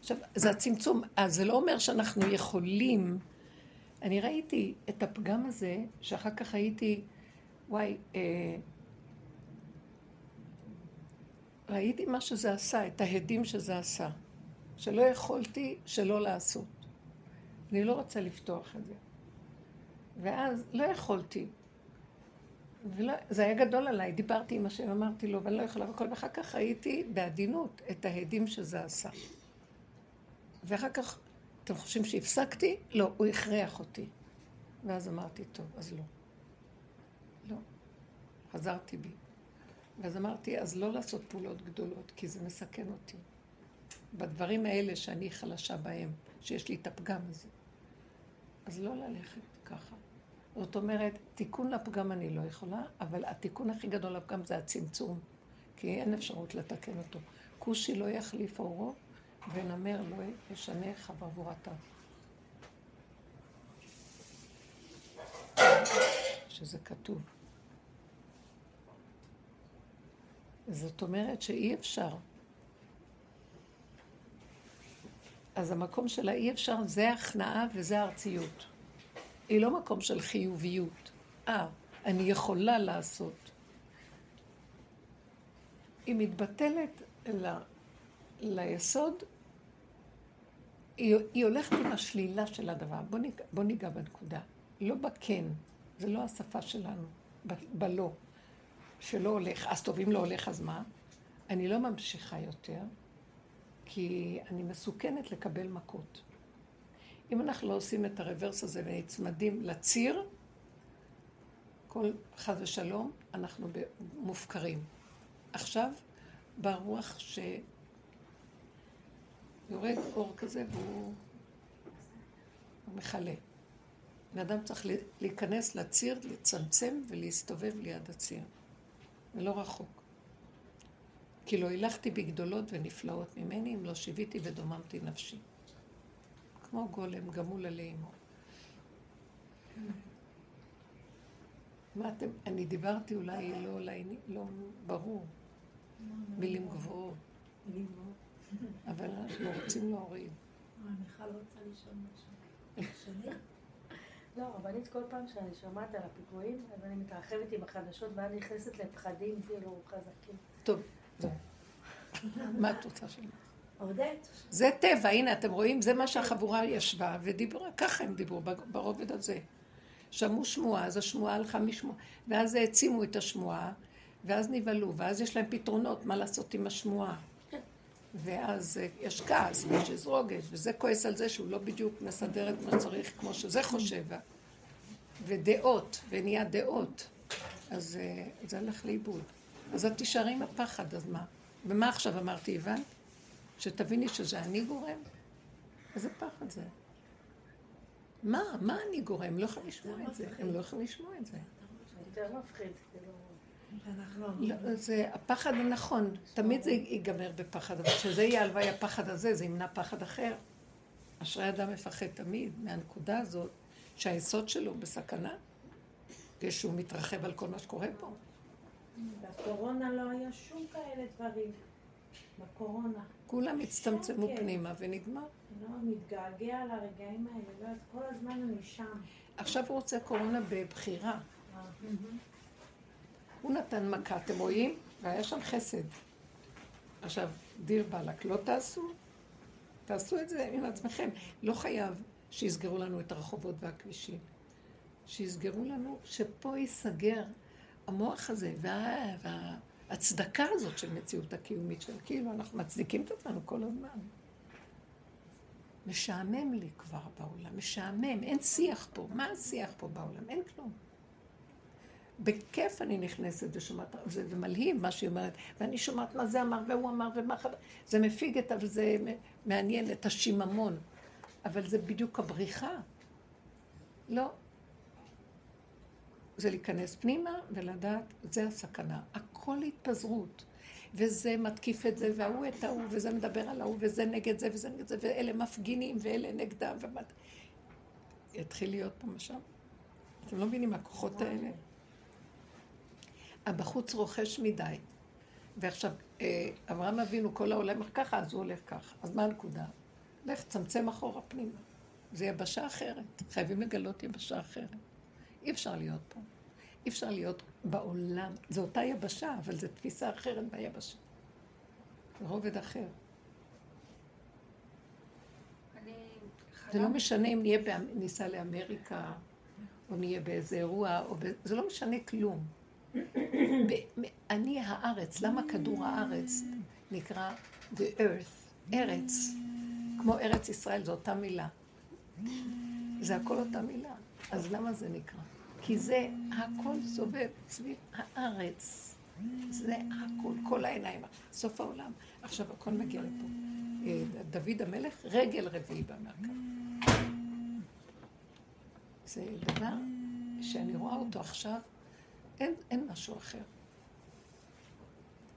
עכשיו, זה הצמצום, אז זה לא אומר שאנחנו יכולים... אני ראיתי את הפגם הזה, שאחר כך הייתי, וואי, אה, ראיתי מה שזה עשה, את ההדים שזה עשה, שלא יכולתי שלא לעשות. אני לא רוצה לפתוח את זה. ואז לא יכולתי. זה היה גדול עליי, דיברתי עם השם, אמרתי לו, ואני לא יכולה וכל, ואחר כך ראיתי בעדינות את ההדים שזה עשה. ואחר כך, אתם חושבים שהפסקתי? לא, הוא הכריח אותי. ואז אמרתי, טוב, אז לא. לא. חזרתי בי. ואז אמרתי, אז לא לעשות פעולות גדולות, כי זה מסכן אותי. בדברים האלה שאני חלשה בהם, שיש לי את הפגם הזה. אז לא ללכת ככה. זאת אומרת, תיקון לפגם אני לא יכולה, אבל התיקון הכי גדול לפגם זה הצמצום, כי אין אפשרות לתקן אותו. כושי לא יחליף אורו, ונמר לא ישנה חברבורתיו. שזה כתוב. זאת אומרת שאי אפשר. אז המקום של האי אפשר זה הכנעה וזה ארציות. היא לא מקום של חיוביות. אה, אני יכולה לעשות. היא מתבטלת ל, ליסוד, היא, היא הולכת עם השלילה של הדבר. בוא ניגע, בוא ניגע בנקודה. לא בכן, זה לא השפה שלנו, בלא, שלא הולך. אז טוב, אם לא הולך, אז מה? אני לא ממשיכה יותר, כי אני מסוכנת לקבל מכות. אם אנחנו לא עושים את הרוורס הזה ונצמדים לציר, כל חס ושלום, אנחנו מופקרים. עכשיו, ברוח שיורד אור כזה והוא מכלה. בן צריך להיכנס לציר, לצמצם ולהסתובב ליד הציר. ולא רחוק. כי לא הילכתי בגדולות ונפלאות ממני, אם לא שיוויתי ודוממתי נפשי. כמו גולם, גמול עלי עמו. מה אתם, אני דיברתי אולי לא, לא ברור, מילים גבוהות, אבל אנחנו רוצים להוריד. אה, מיכל רוצה לשאול משהו. לא, רבנית, כל פעם שאני שומעת על הפיגועים, אז אני מתרחבת עם החדשות, ואז נכנסת לפחדים כאילו חזקים. טוב. מה את רוצה שלי? עודד. זה טבע, הנה אתם רואים, זה מה שהחבורה ישבה ודיברה, ככה הם דיברו ברובד הזה. שמעו שמועה, אז השמועה הלכה משמועה, ואז העצימו את השמועה, ואז נבהלו, ואז יש להם פתרונות מה לעשות עם השמועה. ואז אה, יש כעס, ויש איז רוגש, וזה כועס על זה שהוא לא בדיוק מסדר את מה שצריך כמו שזה חושב. ודעות, ונהיה דעות. אז אה, זה הלך לאיבוד. אז את תישארי עם הפחד, אז מה? ומה עכשיו אמרתי, הבנת? שתביני שזה אני גורם? איזה פחד זה? מה? מה אני גורם? לא יכולים לשמוע את זה. הם לא יכולים לשמוע את זה. יותר מפחיד. כאילו. לא, זה הפחד הנכון, תמיד זה ייגמר בפחד, אבל כשזה יהיה הלוואי הפחד הזה, זה ימנע פחד אחר. אשרי אדם מפחד תמיד מהנקודה הזאת, שהיסוד שלו בסכנה, כשהוא מתרחב על כל מה שקורה פה. בקורונה לא היה שום כאלה דברים. בקורונה. כולם הצטמצמו כן. פנימה ונגמר. לא, מתגעגע לרגעים האלה, לא, כל הזמן אני שם. עכשיו הוא רוצה קורונה בבחירה. אה. הוא נתן מכה, אתם רואים? והיה שם חסד. עכשיו, דיר באלק, לא תעשו? תעשו את זה עם עצמכם. לא חייב שיסגרו לנו את הרחובות והכבישים. שיסגרו לנו, שפה ייסגר המוח הזה, וה, וההצדקה הזאת של מציאות הקיומית של כאילו אנחנו מצדיקים את עצמנו כל הזמן. משעמם לי כבר בעולם, משעמם, אין שיח פה. מה השיח פה בעולם? אין כלום. בכיף אני נכנסת ושומעת, זה מלהיב מה שהיא אומרת, ואני שומעת מה זה אמר והוא אמר ומה חבר, זה מפיג את, וזה מעניין את השיממון, אבל זה בדיוק הבריחה. לא. זה להיכנס פנימה ולדעת, זה הסכנה. הכל התפזרות. וזה מתקיף את זה, וההוא את ההוא, וזה מדבר על ההוא, וזה נגד זה, וזה נגד זה, ואלה מפגינים, ואלה נגדם, ומת... יתחיל להיות פה משם. אתם לא מבינים, הכוחות האלה. הבחוץ רוכש מדי. ועכשיו, אה, אברהם אבינו, כל העולם הולך ככה, אז הוא הולך ככה. אז מה הנקודה? לך, צמצם אחורה פנימה. זה יבשה אחרת. חייבים לגלות יבשה אחרת. אי אפשר להיות פה. אי אפשר להיות בעולם. זו אותה יבשה, אבל זו תפיסה אחרת ביבשה. זה רובד אחר. זה לא משנה אם נהיה, ניסע לאמריקה, או נהיה באיזה אירוע, או ב... זה לא משנה כלום. אני הארץ, למה כדור הארץ נקרא the earth, ארץ, כמו ארץ ישראל, זו אותה מילה. זה הכל אותה מילה. אז למה זה נקרא? כי זה הכל סובב סביב הארץ. זה הכל, כל העיניים, סוף העולם. עכשיו הכל מגיע לפה. אה, דוד המלך, רגל רביעי במרכז. זה דבר שאני רואה אותו עכשיו אין, אין משהו אחר.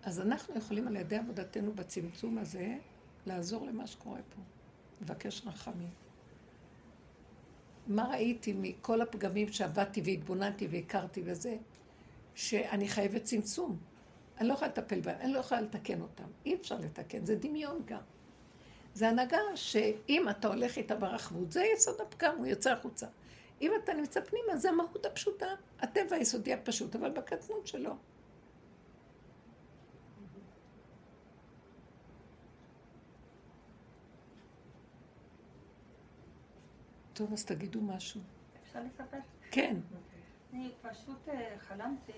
אז אנחנו יכולים על ידי עבודתנו בצמצום הזה לעזור למה שקורה פה. לבקש רחמים. מה ראיתי מכל הפגמים שעבדתי והתבוננתי והכרתי וזה, שאני חייבת צמצום. אני לא יכולה לטפל בהם, אני לא יכולה לתקן אותם. אי אפשר לתקן, זה דמיון גם. זה הנהגה שאם אתה הולך איתה ברחבות, זה יסוד הפגם, הוא יוצא החוצה. אם אתה נמצא פנימה, זה המהות הפשוטה, הטבע היסודי הפשוט, אבל בקטנות שלו. טוב, אז תגידו משהו. אפשר לספר? כן. אני פשוט אה, חלמתי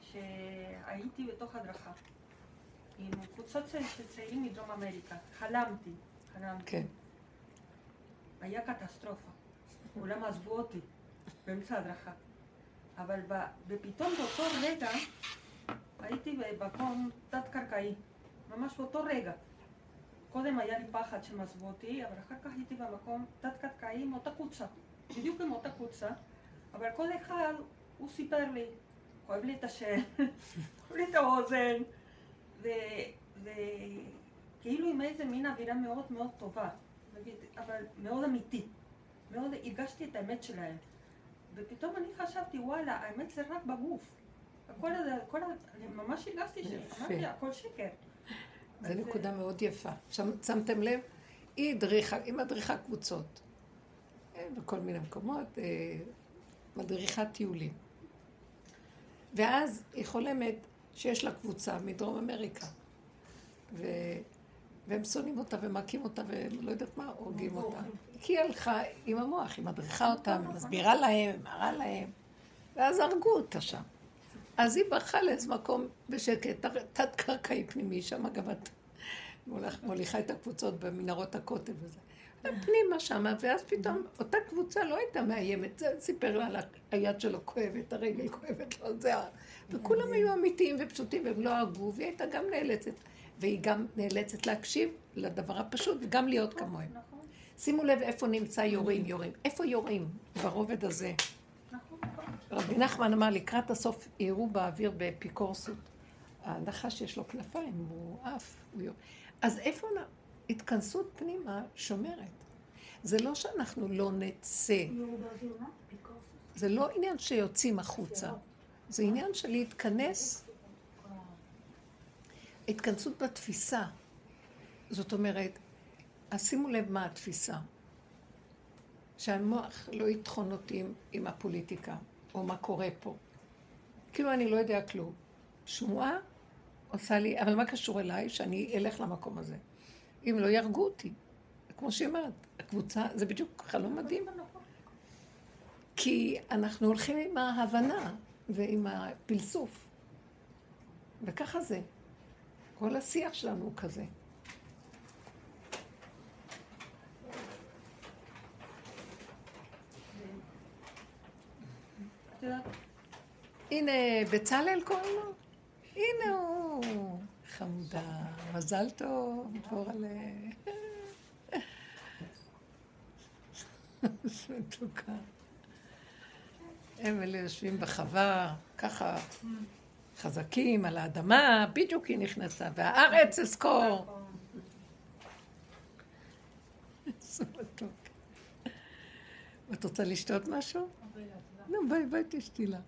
שהייתי בתוך הדרכה עם קבוצות של צעירים מדרום אמריקה. חלמתי, חלמתי. כן. היה קטסטרופה. כולם עזבו אותי באמצע הדרכה. אבל ופתאום באותו רגע הייתי במקום תת-קרקעי, ממש באותו רגע. קודם היה לי פחד שהם עזבו אותי, אבל אחר כך הייתי במקום תת-קרקעי עם אותה קבוצה, בדיוק עם אותה קבוצה, אבל כל אחד, הוא סיפר לי, כואב לי את השם, כואב לי את האוזן, וכאילו עם איזה מין אווירה מאוד מאוד טובה, אבל מאוד אמיתית. מאוד הרגשתי את האמת שלהם. ופתאום אני חשבתי, וואלה, האמת זה רק בגוף. הכל הזה, הכל הזה, אני ממש הרגשתי שאמרתי, הכל שקר. זו נקודה מאוד יפה. שמתם לב? היא הדריכה, היא מדריכה קבוצות. אה, בכל מיני מקומות, אה, מדריכת טיולים. ואז היא חולמת שיש לה קבוצה מדרום אמריקה. ו... והם שונאים אותה ומכים אותה ולא יודעת מה, הורגים אותה. כי היא הלכה עם המוח, היא מדריכה אותם, מסבירה להם, מראה להם, ואז הרגו אותה שם. אז היא ברחה לאיזה מקום בשקט, תת-קרקעי פנימי, שם אגב את מוליכה את הקבוצות במנהרות הכותל וזה. פנימה שם, ואז פתאום אותה קבוצה לא הייתה מאיימת, זה סיפר לה על היד שלו כואבת, הרגל כואבת לו, זה ה... וכולם היו אמיתיים ופשוטים והם לא הרגו, והיא הייתה גם נאלצת, והיא גם נאלצת להקשיב לדבר הפשוט וגם להיות כמוהם. נכון. שימו לב איפה נמצא יורים, יורים. איפה יורים? ברובד הזה. רבי נחמן אמר, לקראת הסוף יראו באוויר באפיקורסות. הנחש יש לו כנפיים, הוא עף, הוא יור. אז איפה התכנסות פנימה שומרת? זה לא שאנחנו לא נצא. זה לא עניין שיוצאים החוצה. זה עניין של להתכנס, התכנסות בתפיסה. זאת אומרת, אז שימו לב מה התפיסה. שהמוח לא יטחון אותי עם, עם הפוליטיקה, או מה קורה פה. כאילו אני לא יודע כלום. שמועה עושה לי, אבל מה קשור אליי? שאני אלך למקום הזה. אם לא יהרגו אותי. כמו שהיא אומרת, הקבוצה, זה בדיוק חלום מדהים. כי אנחנו הולכים עם ההבנה ועם הפלסוף. וככה זה. כל השיח שלנו הוא כזה. הנה, בצלאל קוראים לו? הנה הוא. חמודה. מזל טוב, דבורלה. מתוקה. הם אלה יושבים בחווה, ככה חזקים על האדמה, בדיוק היא נכנסה, והארץ אזכור. את רוצה לשתות משהו? נו, ביי, ביי, תשתי לה.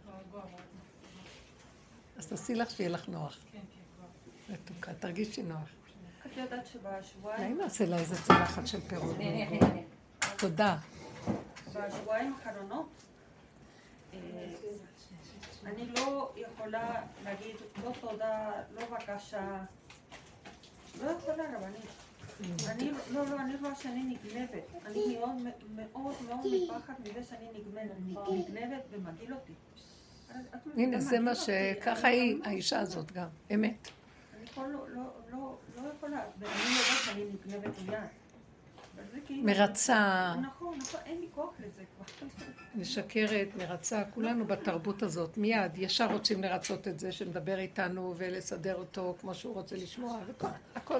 אז תעשי לך שיהיה לך נוח. מתוקה, תרגישי נוח. את יודעת אולי שבשבועיים נעשה לה איזה צלחת של פירות. תודה. בשבועיים האחרונות אה, אני לא יכולה להגיד לא תודה, לא בקשה. אני, לא, לא, אני רואה שאני נגנבת. אני מאוד מאוד מאוד מפחד מזה שאני נגנבת, נגנבת ומגעיל אותי. הנה, זה מה. שככה אני היא, ממש- האישה הזאת גם, אמת. אני לא, לא, לא, לא יכולה, ואני יודעת שאני נגנבת מיד. כאילו... מרצה, נכון, נכון, אין לי כוח לזה כבר. משקרת, מרצה, כולנו בתרבות הזאת, מיד, ישר רוצים לרצות את זה, שמדבר איתנו ולסדר אותו כמו שהוא רוצה לשמוע, הכל.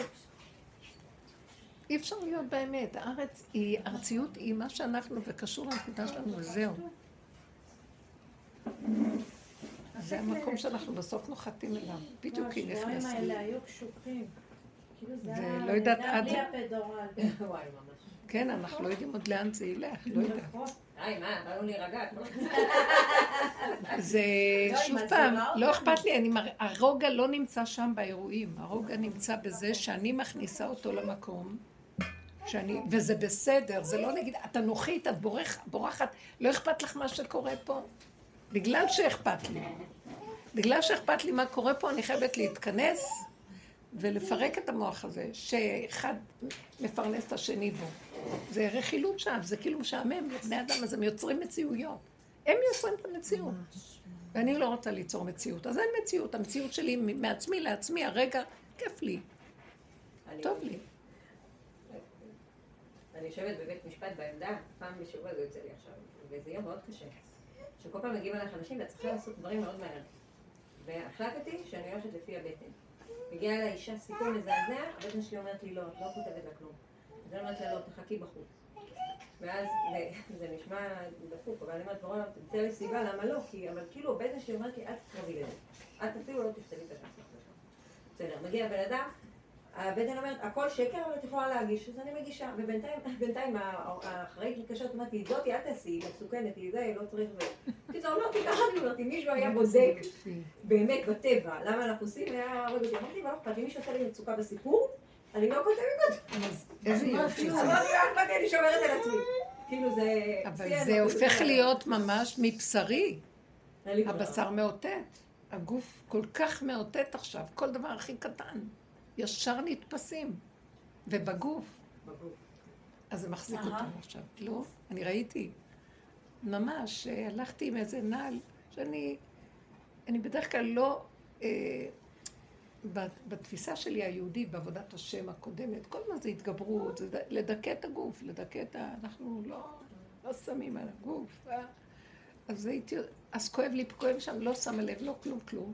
אי אפשר להיות באמת, הארץ היא, ארציות היא מה שאנחנו וקשור לנקודה שלנו, וזהו. זה המקום שאנחנו בסוף נוחתים אליו, בדיוק היא לא, נכנסת. האלה היו קשוחים. כאילו זה היה ולא יודעת לידה עד- בלי הפדורל. וואי, ממש. כן, אנחנו לא יודעים עוד לאן זה ילך, לא יודעת. נכון. היי, מה, באנו להירגע. זה לא, שוב פעם. לא אכפת לי. הרוגע לא נמצא שם באירועים, הרוגע נמצא בזה שאני מכניסה אותו למקום, שאני, וזה בסדר, זה לא נגיד, את אנוכית, את בורח, בורחת, לא אכפת לך מה שקורה פה? בגלל שאכפת לי. בגלל שאכפת לי מה קורה פה, אני חייבת להתכנס ולפרק את המוח הזה, שאחד מפרנס את השני בו. זה רכילות שם, זה כאילו משעמם לבני אדם, אז הם יוצרים מציאויות. הם יוצרים את המציאות. ואני לא רוצה ליצור מציאות. אז אין מציאות, המציאות שלי מעצמי לעצמי, הרגע, כיף לי, טוב לי. אני יושבת בבית משפט בעמדה, פעם בשבוע זה יוצא לי עכשיו, וזה יום מאוד קשה. שכל פעם מגיעים אליך אנשים ואת צריכה לעשות דברים מאוד מהר. והחלטתי שאני הולכת לפי הבטן. מגיעה אליי אישה סיפור מזעזע, הבטן שלי אומרת לי לא, את לא כותבת לה כלום. אז אני אומרת לה לא, תחכי בחוץ. ואז זה- נשמע דפוק, אבל אני אומרת, בורא, תמצא לי סיבה, למה לא? כי, אבל כאילו הבטן שלי אומרת לי, אל תקרבי לזה. את אפילו לא תכתבי את השם. בסדר, מגיע בן אדם, הבטן אומרת, הכל שקר, אבל את יכולה להגיש, אז אני מגישה. ובינתיים, בינתיים האחראית מתקשרת, אומרת לי, זאתי, אל תעשי, היא מסוכנת, היא זה, לא צריך ו... קיצור, לא, כי ככה אני אומרת, אם מישהו היה בודק באמת בטבע, למה אנחנו עושים, היה הורג אותי. אמרתי, מה לא אכפת, אם מישהו עושה לי מצוקה בסיפור, אני לא כותבת את זה. איזה יופי זה. אמרתי, לא אכפת לי, אני שומרת על עצמי. כאילו זה... אבל זה. הופך להיות ממש מבשרי. הבשר מאותת. הגוף כל כך מאותת עכשיו, כל דבר הכי קטן. ישר נתפסים. ובגוף. בגוף. אז זה מחזיק. אותנו עכשיו. לא, אני ראיתי. ממש, אה, הלכתי עם איזה נעל, שאני... אני בדרך כלל לא... אה, בת- בתפיסה שלי היהודית, בעבודת השם הקודמת, כל מה זה התגברות, זה לדכא את הגוף, לדכא את ה... אנחנו לא, לא שמים על הגוף. אה? אז הייתי... אז כואב לי, כואב שם, לא שמה לב, לא כלום, כלום.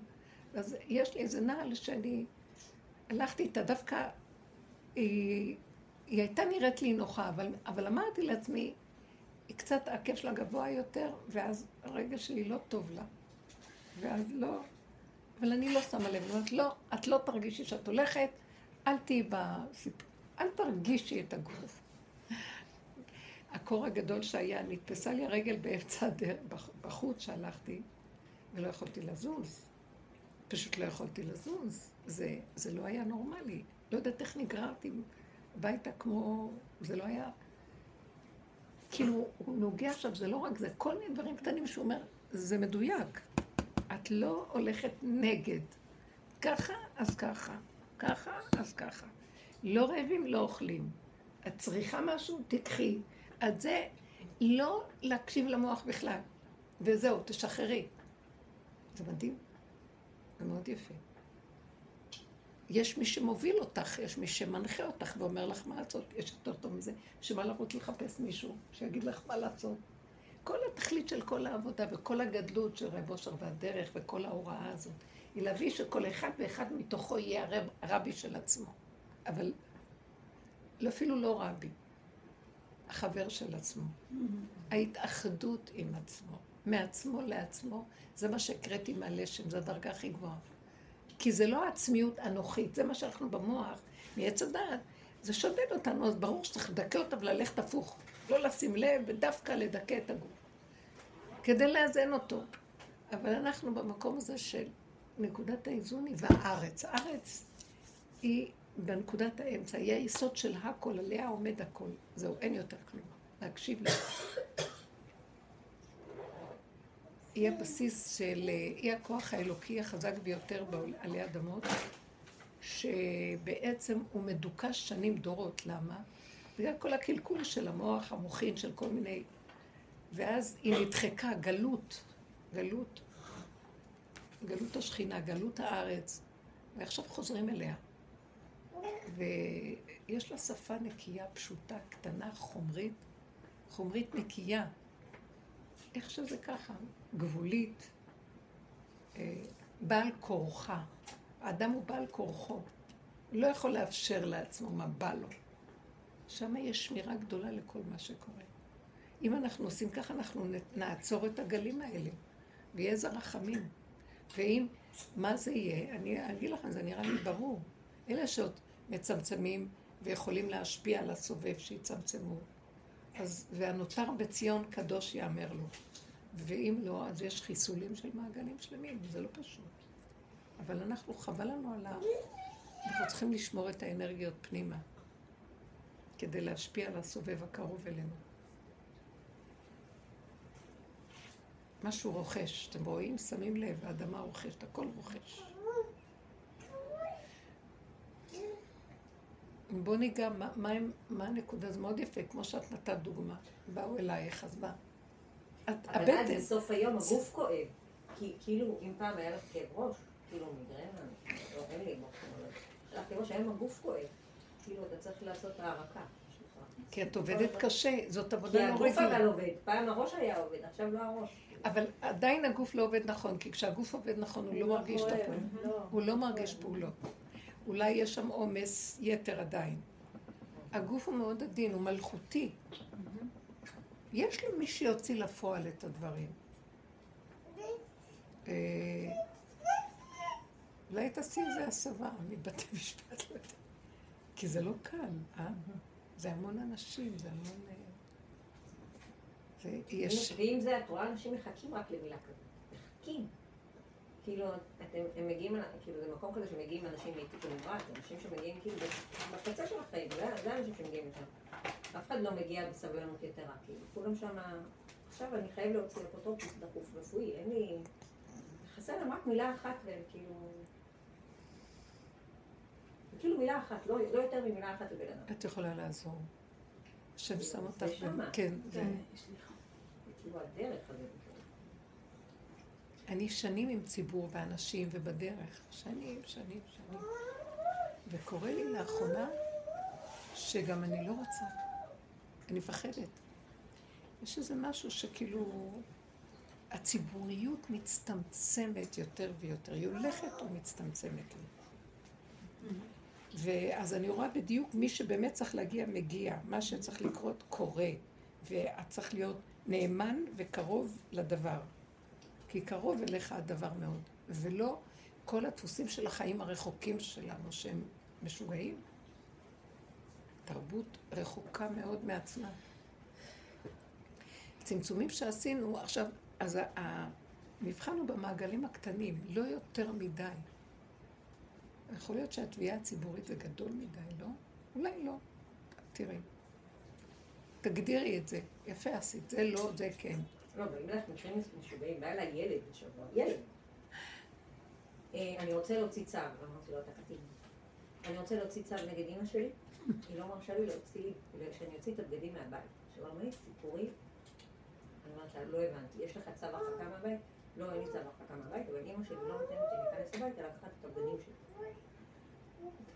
אז יש לי איזה נעל שאני... הלכתי איתה דווקא... היא, היא הייתה נראית לי נוחה, אבל, אבל אמרתי לעצמי, היא קצת, העקב שלה גבוה יותר, ואז הרגע שלי לא טוב לה. ואז לא, אבל אני לא שמה לב, אומרת, לא, את לא תרגישי שאת הולכת, אל תהיי בסיפור, אל תרגישי את הגוף. הקור הגדול שהיה, נתפסה לי הרגל באמצע הדרך, בח- בחוץ שהלכתי, ולא יכולתי לזוז. פשוט לא יכולתי לזוז. זה, זה לא היה נורמלי. לא יודעת איך נגררתי. הביתה כמו, זה לא היה, כאילו, הוא נוגע עכשיו, זה לא רק זה, כל מיני דברים קטנים שהוא אומר, זה מדויק. את לא הולכת נגד. ככה, אז ככה. ככה, אז ככה. לא רעבים, לא אוכלים. את צריכה משהו, תיקחי. את זה, לא להקשיב למוח בכלל. וזהו, תשחררי. זה מדהים. זה מאוד יפה. יש מי שמוביל אותך, יש מי שמנחה אותך ואומר לך מה לעשות. יש יותר טוב מזה, שבא לרוץ לחפש מישהו, שיגיד לך מה לעשות. כל התכלית של כל העבודה וכל הגדלות של רב אושר והדרך וכל ההוראה הזאת, היא להביא שכל אחד ואחד מתוכו יהיה הרב, הרבי של עצמו. אבל אפילו לא רבי, החבר של עצמו. ההתאחדות עם עצמו, מעצמו לעצמו, זה מה שהקראתי מהלשם, זו הדרגה הכי גבוהה. כי זה לא העצמיות אנוכית, זה מה שאנחנו במוח, מעץ הדעת. זה שודד אותנו, אז ברור שצריך לדכא אותה וללכת הפוך. לא לשים לב ודווקא לדכא את הגוף. כדי לאזן אותו. אבל אנחנו במקום הזה של נקודת האיזון היא והארץ. הארץ היא בנקודת האמצע, היא היסוד של הכל, עליה עומד הכל. זהו, אין יותר כלום. להקשיב לה. היא הבסיס של, היא הכוח האלוקי החזק ביותר עלי אדמות, שבעצם הוא מדוכש שנים דורות. למה? בגלל כל הקלקול של המוח, המוחין, של כל מיני... ואז היא נדחקה, גלות, גלות, גלות השכינה, גלות הארץ, ועכשיו חוזרים אליה. ויש לה שפה נקייה, פשוטה, קטנה, חומרית, חומרית נקייה. איך שזה ככה, גבולית, אה, בעל כורחה. האדם הוא בעל כורחו. לא יכול לאפשר לעצמו מה בא לו. שם יש שמירה גדולה לכל מה שקורה. אם אנחנו עושים ככה, אנחנו נעצור את הגלים האלה, ויהיה איזה רחמים. ואם, מה זה יהיה? אני אגיד לכם, זה נראה לי ברור. אלה שעוד מצמצמים ויכולים להשפיע על הסובב שיצמצמו. אז, והנותר בציון קדוש יאמר לו. ואם לא, אז יש חיסולים של מעגלים שלמים, זה לא פשוט. אבל אנחנו, חבל לנו על ה... אנחנו צריכים לשמור את האנרגיות פנימה, כדי להשפיע על הסובב הקרוב אלינו. משהו רוכש, אתם רואים? שמים לב, האדמה רוכשת, הכל רוכש. בוא ניגע, מה, מה, מה הנקודה? זה מאוד יפה, כמו שאת נתת דוגמה. באו אלייך, אז מה? את, אבל עד בסוף היום הגוף כואב. כי כאילו, אם פעם היה לך כאב ראש, כאילו מיגרנה, לא, אין לי מוח, כאב ראש, היום הגוף כואב. כאילו, אתה צריך לעשות הערקה. כי את עובדת קשה, זאת עבודה לא רגילה. כי הגוף אבל עובד, פעם הראש היה עובד, עכשיו לא הראש. אבל עדיין הגוף לא עובד נכון, כי כשהגוף עובד נכון, הוא לא, לא מרגיש את הפעולות. לא. הוא לא מרגיש פעולות. אולי יש שם עומס יתר עדיין. הגוף הוא מאוד עדין, הוא מלכותי. יש לו מי שיוציא לפועל את הדברים. אה, אולי תעשי איזה הסבה מבתי משפט, לא כי זה לא קל, אה? זה המון אנשים, זה המון... אה, ויש... ואם זה, את רואה אנשים מחכים רק למילה כזאת. מחכים. כאילו, אתם, הם מגיעים, כאילו, זה מקום כזה שמגיעים אנשים מטיפול נמרץ, אנשים שמגיעים כאילו בקצה של החיים, זה, האנשים שמגיעים לשם. אף אחד לא מגיע בסבלנות יתרה, כאילו, כולם שם, עכשיו אני חייב להוציא אפוטרופוס דחוף רפואי, אין לי... חסר להם רק מילה אחת והם כאילו... כאילו מילה אחת, לא, לא יותר ממילה אחת לבן אדם. את יכולה לעזור. השם שם אותך. זה שמה. כן, זה... כאילו הדרך הזאת. אני שנים עם ציבור ואנשים ובדרך, שנים, שנים, שנים. וקורה לי לאחרונה שגם אני לא רוצה. אני מפחדת. יש איזה משהו שכאילו הציבוריות מצטמצמת יותר ויותר. היא הולכת ומצטמצמת. ואז אני רואה בדיוק מי שבאמת צריך להגיע, מגיע. מה שצריך לקרות, קורה. ואת צריך להיות נאמן וקרוב לדבר. כי קרוב אליך הדבר מאוד. ולא כל הדפוסים של החיים הרחוקים שלנו, שהם משוגעים. תרבות רחוקה מאוד מעצמה. הצמצומים שעשינו, עכשיו, אז המבחן הוא במעגלים הקטנים, לא יותר מדי. יכול להיות שהתביעה הציבורית זה גדול מדי, לא? אולי לא. תראי. תגדירי את זה. יפה עשית. זה לא, זה כן. לא, באים לך מקרים משוגעים, בא אליי ילד בשבוע, ילד. אה, אני רוצה להוציא צו, אמרתי לו, אתה קטין. אני רוצה להוציא צו נגד אמא שלי, היא לא מרשה לי להוציא לי, שאני אוציא את הבגדים מהבית. עכשיו, אמרו לי סיפורים, אני אומרת לה, לא הבנתי, יש לך צו הרחקה מהבית? לא, אין לי צו הרחקה מהבית, אבל אמא שלי לא נותנת לי להיכנס הביתה לקחת את הבגדים שלי.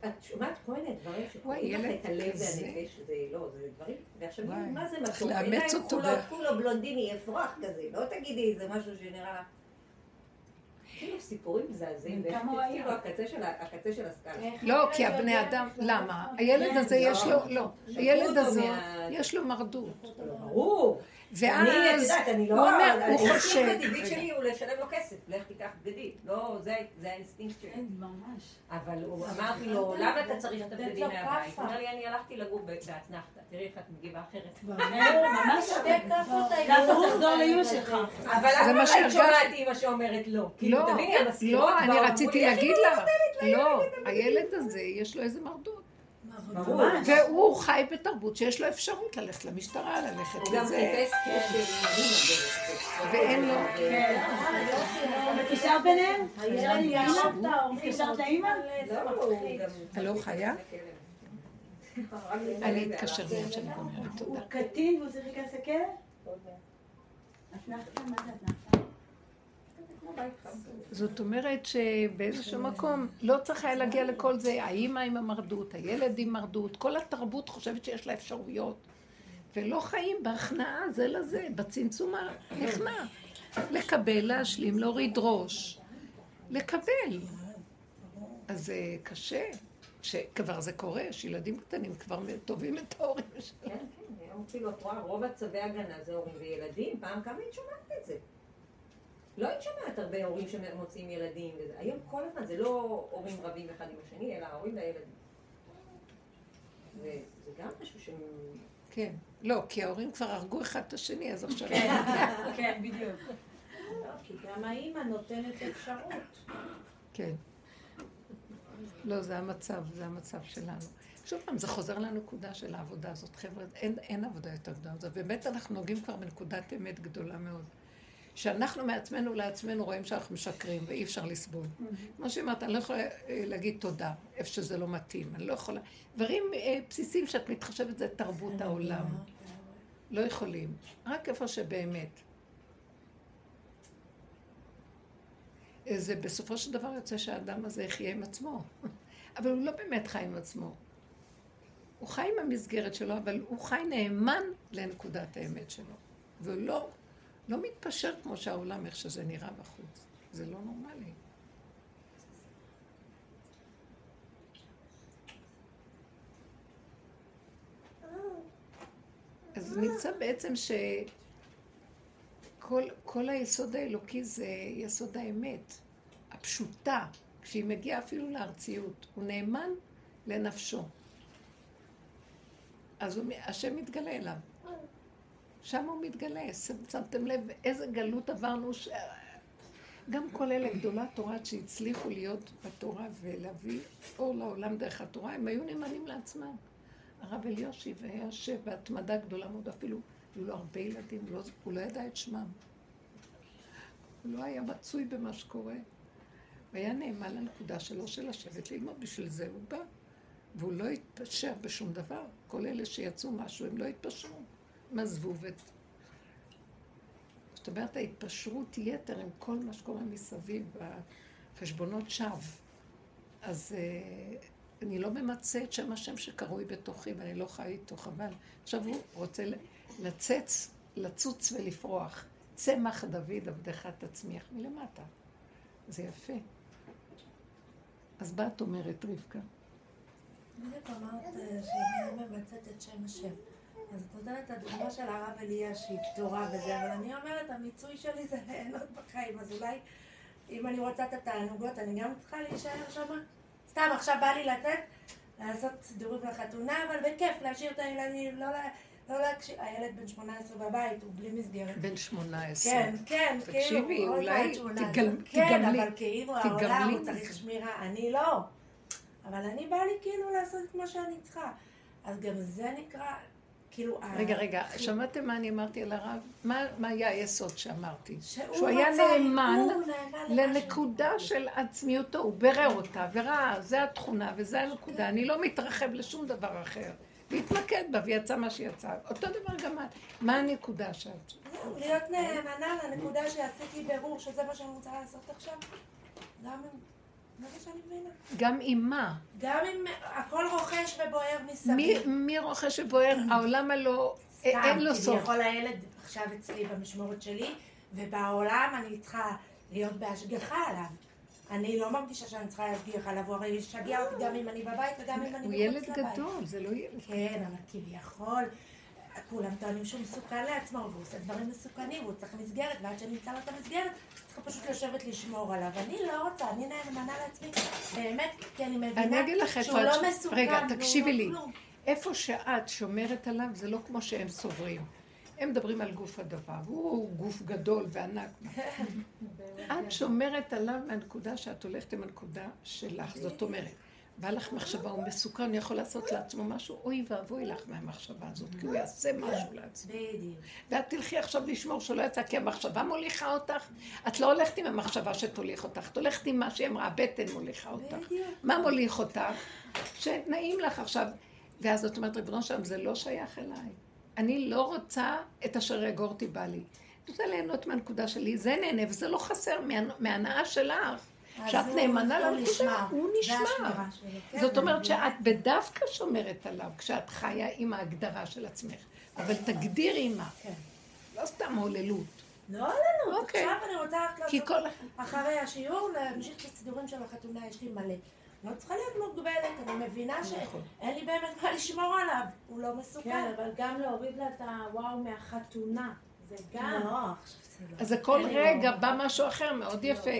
את שומעת כל מיני דברים שקוראים לך את הלב. והנפש, זה לא, זה דברים, ועכשיו מה זה מתוק, לאמץ אותו כולו בלונדיני, אפרוח כזה, לא תגידי איזה משהו שנראה... כאילו סיפורים מזעזעים? כאילו הקצה של הסקאלה. לא, כי הבני אדם? למה? הילד הזה לא. יש לו, לא, הילד הזה, יש לו מרדות. ברור. אני, את ואז יודעת, אני לא... הוא אומר, הוא חושב, הטבעי רגע. שלי הוא לשלם לו כסף, לך תיקח בגדים. לא, זה זה האינסטינקט שלי. כן, ממש. אבל הוא אמרתי לו, למה אתה צריך את הבגדים מהבית? הוא אומר לי, אני הלכתי לגור באתנחתא, תראי איך את מגיבה אחרת. ממש שתי כאפות היו. ככה תחזור לאימא שלך. אבל למה מה היית. שומעת אימא שאומרת לא? כאילו, לא, תביני, המזכירות לא, אני רציתי לי, "איך להגיד לך, לא, הילד הזה, יש לו איזה מרדות. ברור. והוא חי בתרבות שיש לו אפשרות ללכת למשטרה, ללכת הוא גם לזה. חיפש קשר ואין לו- כן. ביניהם? לאמא? ישב את ההורים. התקשרת לאמא? לא, הוא. הלו, חיה? אני אתקשר כן. מיד שאני גומרת, הוא. קטין והוא צריך להיכנס לכלא? אתנחתא? מה זה אתנחתא? זאת אומרת שבאיזשהו מקום לא צריך היה להגיע לכל זה, האימא עם המרדות, הילד עם מרדות, כל התרבות חושבת שיש לה אפשרויות. ולא חיים בהכנעה זה לזה, בצמצום הנכנע. לקבל, להשלים, להוריד ראש. לקבל. אז זה קשה, שכבר זה קורה, שילדים קטנים כבר תובעים את ההורים שלהם. כן, כן, היום כאילו את רואה, רוב הצווי הגנה זה הורים וילדים, פעם כמה היית שומעת את זה? לא היית שומעת הרבה הורים שמוצאים ילדים וזה, היום כל הזמן זה לא הורים רבים אחד עם השני, אלא ההורים והילדים. וזה גם משהו ש... כן. לא, כי ההורים כבר הרגו אחד את השני, אז עכשיו... כן, בדיוק. לא, כי גם האימא נותנת אפשרות. כן. לא, זה המצב, זה המצב שלנו. שוב פעם, זה חוזר לנקודה של העבודה הזאת. חבר'ה, אין, אין עבודה יותר גדולה. באמת אנחנו נוגעים כבר בנקודת אמת גדולה מאוד. שאנחנו מעצמנו לעצמנו רואים שאנחנו משקרים ואי אפשר לסבול. כמו שאמרת, אני לא יכולה אה, להגיד תודה, איפה שזה לא מתאים. אני לא יכולה... דברים אה, בסיסיים שאת מתחשבת, זה תרבות העולם. לא יכולים. רק איפה שבאמת. זה בסופו של דבר יוצא שהאדם הזה יחיה עם עצמו. אבל הוא לא באמת חי עם עצמו. הוא חי עם המסגרת שלו, אבל הוא חי נאמן לנקודת האמת שלו. והוא לא, מתפשר כמו שהעולם, איך שזה נראה בחוץ. זה לא נורמלי. אז נמצא בעצם שכל כל היסוד האלוקי זה יסוד האמת, הפשוטה, כשהיא מגיעה אפילו לארציות. הוא נאמן לנפשו. אז הוא, השם מתגלה אליו. שם הוא מתגלה. שמתם לב איזה גלות עברנו, ש... גם כל אלה גדולי התורה שהצליחו להיות בתורה ולהביא אור לעולם דרך התורה, הם היו נאמנים לעצמם. הרב אליושי והיה יושב בהתמדה גדולה מאוד, אפילו היו לו הרבה ילדים, לא, הוא לא ידע את שמם. הוא לא היה מצוי במה שקורה. הוא היה נאמן לנקודה שלו של לשבת ללמוד, בשביל זה הוא בא. והוא לא התפשר בשום דבר. כל אלה שיצאו משהו, הם לא התפשרו. הם עזבו. זאת אומרת, ההתפשרות יתר עם כל מה שקורה מסביב, החשבונות שווא. אז אה, אני לא ממצה את שם השם שקרוי בתוכי, ואני לא חי איתו, חבל. עכשיו הוא רוצה לצץ, לצוץ ולפרוח. צמח דוד עבדך תצמיח מלמטה. זה יפה. אז את אומרת, רבקה? בדיוק אמרת אה, שאני מבצעת את שם השם. אז את נותנת את הדוגמה של הרב אלישיב, תורה וזה, אבל אני אומרת, המיצוי שלי זה ליהנות בחיים, אז אולי אם אני רוצה את התענוגות, אני גם צריכה להישאר שם? סתם, עכשיו בא לי לצאת, לעשות סידורים לחתונה, אבל בכיף, להשאיר את הילדים, לא. לא להקשיב, הילד בן 18 בבית, הוא בלי מסגרת. בן 18. כן, כן, תקשיבי, כאילו, עוד אולי מעט 18. תגל- כן, תגמלי- אבל כאילו תגמלי העולם הוא. צריך שמירה, אני לא. אבל אני באה לי כאילו לעשות את מה שאני צריכה. אז גם זה נקרא, כאילו... רגע, רגע, שמעתם מה אני אמרתי על הרב? מה מה היה היסוד שאמרתי? שהוא שהוא היה נאמן. לנקודה של עצמיותו, הוא בירר אותה, וראה, זה התכונה וזה הנקודה, אני לא מתרחב לשום דבר אחר. להתמקד בה, ויצא מה שיצא. אותו דבר גם את. מה הנקודה שאת? להיות נאמנה לנקודה שעשיתי בירור, שזה מה שאני רוצה לעשות עכשיו. גם אם... זה מה שאני מבינה. גם עם מה? גם אם הכל רוכש ובוער מסביב. מי, מי רוכש ובוער? העולם הלא... אין לו סוף. כביכול הילד עכשיו אצלי במשמורת שלי, ובעולם אני צריכה להיות בהשגחה עליו. אני לא מרגישה שאני צריכה להשגיח עליו, הוא הרי ישגע אותי גם אם אני בבית וגם אם אני הוא מחוץ ילד לבית. גדול, זה לא ילד. כן, אבל כביכול, כולם טוענים שהוא מסוכן לעצמו, והוא עושה דברים מסוכנים, והוא צריך מסגרת, ועד שנמצא לו את המסגרת, צריך פשוט לשבת לשמור עליו. אני לא רוצה, אני נאמנה לעצמי, באמת, כי אני מבינה אני אגיד לך שהוא לא את... מסוכן, רגע, והוא תקשיבי לא לי. כלום. איפה שאת שומרת עליו זה לא כמו שהם סוברים. הם מדברים על גוף הדבר, הוא גוף גדול וענק. את שומרת עליו מהנקודה שאת הולכת עם הנקודה שלך. זאת אומרת, בא לך מחשבה, הוא מסוכן, הוא יכול לעשות לעצמו משהו, אוי ואבוי לך מהמחשבה הזאת, כי הוא יעשה משהו לעצמו. ואת תלכי עכשיו לשמור שלא יצא, כי המחשבה מוליכה אותך. את לא הולכת עם המחשבה שתוליך אותך, את הולכת עם מה שהיא אמרה, הבטן מוליכה אותך. מה מוליך אותך? שנעים לך עכשיו. ואז את אומרת, ריבונו שלם, זה לא שייך אליי. אני לא רוצה את אשר יגורתי בא לי. אני רוצה ליהנות מהנקודה שלי, זה נהנה, וזה לא חסר מה- מההנאה שלך. שאת נאמנה לנקודה. הוא שלו, כן, זאת אומרת. שאת בדווקא שומרת עליו כשאת חיה עם ההגדרה של עצמך, אבל תגדירי מה. כן. לא סתם הוללות. לא עלינו, אוקיי. עכשיו אני רוצה רק כי לעשות כל... אחרי השיעור, להמשיך את הסידורים של החתונה, יש לי מלא. לא צריכה להיות מוגבלת, אני מבינה שאין נכון. לי באמת מה לשמור עליו, הוא לא מסוכן. כן, אבל גם להוריד לה את הוואו מהחתונה. זה גם. לא, לא. אז זה כל רגע לא. בא משהו אחר מאוד יפה.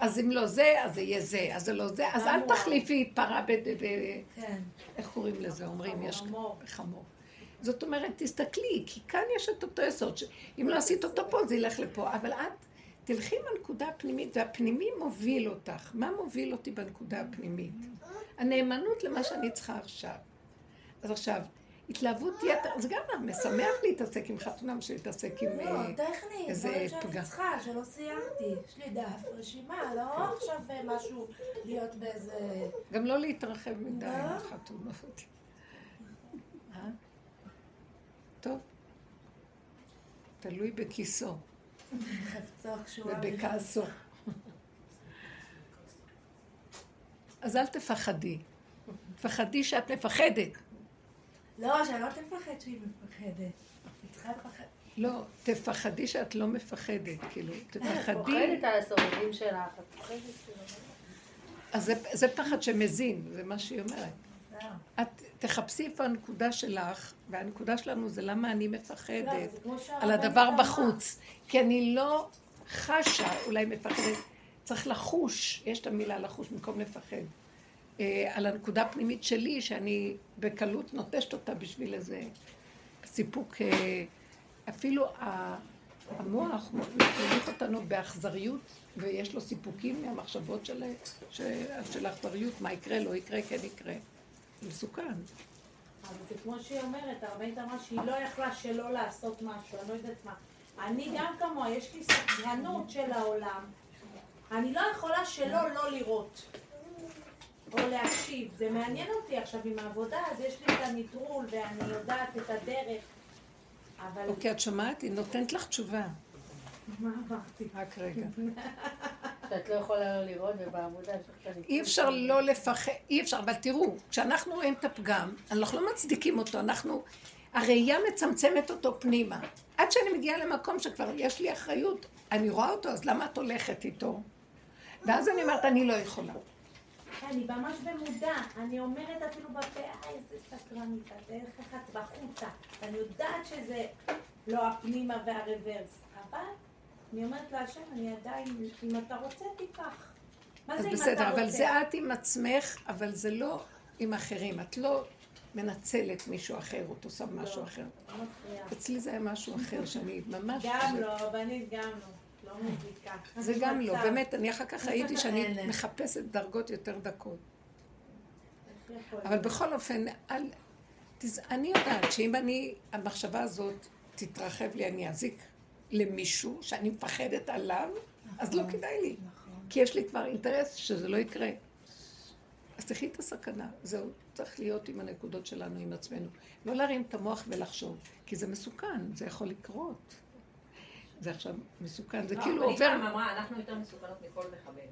אז אם לא זה, אז זה יהיה זה, אז זה לא זה, אז אל. תחליפי פרה ב... כן. איך קוראים לזה? אומרים, יש... חמור. זאת אומרת, תסתכלי, כי כאן יש את אותו יסוד, שאם לא עשית אותו פה, זה ילך לפה. אבל את תלכי עם הנקודה הפנימית, והפנימי מוביל אותך. מה מוביל אותי בנקודה הפנימית? הנאמנות למה שאני צריכה עכשיו. אז עכשיו, התלהבות יתר, זה גם משמח להתעסק עם חתונה בשביל להתעסק עם... לא, אה, טכני, איזה דברים פגם. שאני צריכה, שלא סיימתי. יש לי דף, רשימה, לא עכשיו אה, משהו להיות באיזה... גם לא להתרחב מדי לא. עם החתונות. אה? טוב. תלוי בכיסו. ובכעסו. אז אל תפחדי. תפחדי שאת מפחדת. לא, שלא תפחד שהיא מפחדת. היא צריכה לפחד. לא, תפחדי שאת לא מפחדת, כאילו, את תפחדי. פוחדת על הסובבים שלך, את פוחדת כאילו. אז זה, זה פחד שמזין, זה מה שהיא אומרת. זהו. את תחפשי איפה הנקודה שלך, והנקודה שלנו זה למה אני לא, מפחדת. שהרבנית על הדבר. בחוץ. כי אני לא חשה, אולי מפחדת, צריך לחוש, יש את המילה לחוש במקום לפחד. אה, על הנקודה הפנימית שלי, שאני בקלות נוטשת אותה בשביל איזה סיפוק, אה, אפילו המוח מוליך אותנו באכזריות, ויש לו סיפוקים מהמחשבות של, של, של האכזריות, מה יקרה, לא יקרה, כן יקרה. מסוכן. אבל זה כמו שהיא אומרת, הרבנית אמרה שהיא לא יכלה שלא לעשות משהו, אני לא יודעת מה. אני גם כמוה, יש לי סקרנות של העולם. אני לא יכולה שלא לא לראות. או להקשיב. זה מעניין אותי עכשיו עם העבודה, אז יש לי את הנטרול ואני יודעת את הדרך. אבל אוקיי, את שומעת? היא נותנת לך תשובה. מה אמרתי? רק רגע. שאת לא יכולה לא לראות ובעבודה יש לך את הניצול. אי אפשר לא לפחד, אי אפשר, אבל תראו, כשאנחנו רואים את הפגם, אנחנו לא מצדיקים אותו, אנחנו, הראייה מצמצמת אותו פנימה. עד שאני מגיעה למקום שכבר יש לי אחריות, אני רואה אותו, אז למה את הולכת איתו? ואז אני אומרת, אני לא יכולה. אני ממש במודע, אני אומרת אפילו בפה, איזה סקרנית, איך איך את בחוצה. אני יודעת שזה לא הפנימה והרוורס, אבל אני אומרת להשם, אני עדיין, אם אתה רוצה, תיקח. מה זה אם אתה בסדר, רוצה? אבל זה את עם עצמך, אבל זה לא עם אחרים. את לא מנצלת מישהו אחר, או עושה משהו אחר. לא. אצלי זה היה משהו אחר, שאני ממש... גם לא, רבנית גם לא. לא מזיקה. זה גם לא. באמת, אני אחר כך ראיתי שאני. מחפשת דרגות יותר דקות. אבל? בכל אופן, אל. אני יודעת שאם אני, המחשבה הזאת תתרחב לי, אני אזיק למישהו שאני מפחדת עליו, אז לא כדאי לי. כי יש לי כבר אינטרס שזה לא יקרה. אז תחי את הסכנה. זהו, צריך להיות עם הנקודות שלנו, עם עצמנו. לא להרים את המוח ולחשוב, כי זה מסוכן, זה יכול לקרות. זה עכשיו מסוכן, זה לא, כאילו אבל היא עובר... אמרה, אנחנו יותר מסוכנות מכל מחבל.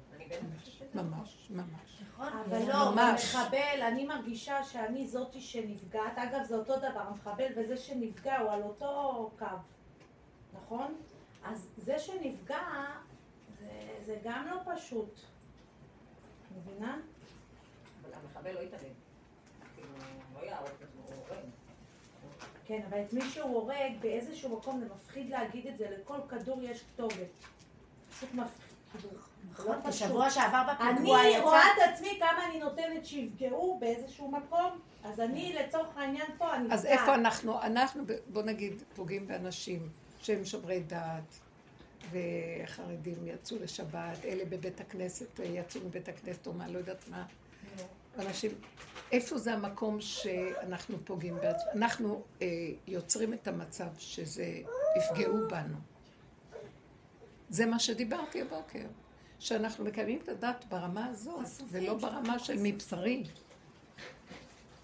ממש, ממש. נכון. אבל לא, ממש. במחבל, אני מרגישה שאני זאתי שנפגעת. אגב, זה אותו דבר, המחבל וזה שנפגע הוא על אותו קו, נכון? אז זה שנפגע, זה, זה גם לא פשוט. מבינה? אבל המחבל לא יתעלם. כאילו, לא יהרוג את עצמו, הוא הורג. כן, אבל את מי שהוא הורג, באיזשהו מקום זה מפחיד להגיד את זה, לכל כדור יש כתובת. פשוט מפחיד. כאילו, לא נכון. בשבוע שעבר אני בפיגוע יצא... רואה את עצמי כמה אני נותנת שיפגעו באיזשהו מקום, אז אני לצורך העניין פה, אני אז איפה אנחנו? אנחנו, בוא נגיד, פוגעים באנשים שהם שומרי דעת, וחרדים יצאו לשבת, אלה בבית הכנסת יצאו מבית הכנסת או מה, לא יודעת מה. אנשים, איפה זה המקום שאנחנו פוגעים בעצמנו? אנחנו אה, יוצרים את המצב שזה יפגעו בנו. זה מה שדיברתי הבוקר, שאנחנו מקיימים את הדת ברמה הזאת, ולא ברמה של מבשרי.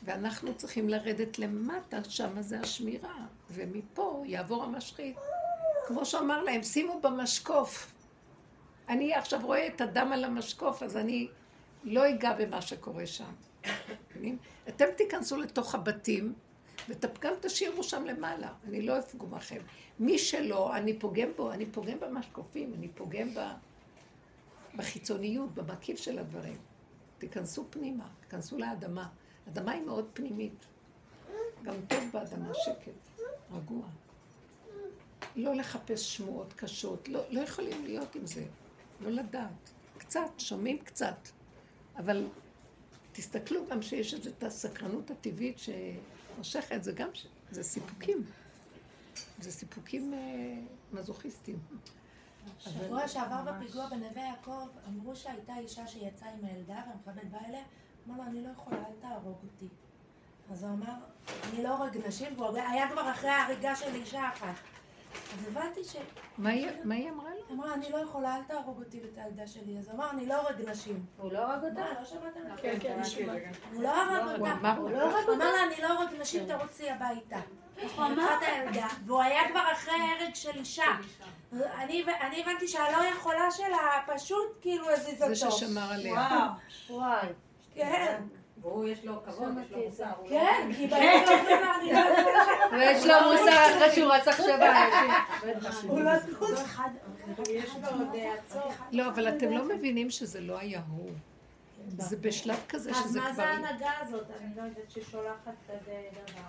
ואנחנו צריכים לרדת למטה, שמה זה השמירה, ומפה יעבור המשחית. כמו שאמר להם, שימו במשקוף. אני עכשיו רואה את הדם על המשקוף, אז אני לא אגע במה שקורה שם. מבינים? אתם תיכנסו לתוך הבתים, וגם תשאירו שם למעלה, אני לא אפגום בכם. מי שלא, אני פוגם בו, אני פוגם במשקופים, אני פוגם ב... בחיצוניות, במקיף של הדברים. תיכנסו פנימה, תיכנסו לאדמה. אדמה היא מאוד פנימית. גם טוב באדמה שקט, רגוע. לא לחפש שמועות קשות, לא, לא יכולים להיות עם זה, לא לדעת. קצת, שומעים קצת. אבל תסתכלו גם שיש את זה, את הסקרנות הטבעית שמושכת, זה גם, ש... זה סיפוקים. זה סיפוקים אה, מזוכיסטיים. שבוע שעבר בפיגוע בנווה יעקב, אמרו שהייתה אישה שיצאה עם הילדה, והמחבל בא אליה, אמר לה, אני לא יכולה, אל תהרוג אותי. אז הוא אמר, אני לא הורג נשים, והוא היה כבר אחרי ההריגה של אישה אחת. אז הבנתי ש... מה היא, אמרה לו? היא אמרה, אני לא יכולה, אל תהרוג אותי ואת הילדה שלי. אז הוא אמר, אני לא הורג נשים. הוא לא הרג אותה? מה, לא שמעתם? כן, כן, אני שומעת. הוא לא הרג אותה. אמר הוא. לא הרג אותה? הוא אמר לה, אני לא הורג נשים, תרוצי הביתה. הוא אמר את הילדה, והוא היה כבר אחרי הרג של אישה. אני הבנתי שהלא יכולה שלה פשוט כאילו הזיז אותו. זה ששמר עליה. וואי. כן, והוא יש לו כבוד, יש לו מוסר. הוא לא- כן, כי יכולה ויש לו מוסר אחרי שהוא רצח שבע אנשים. הוא לא זכות. אה. לא, אבל אתם לא מבינים שזה לא היה הוא. זה בשלב כזה אז שזה מה כבר... זה ההנהגה הזאת? אני לא יודעת ששולחת כזה דבר.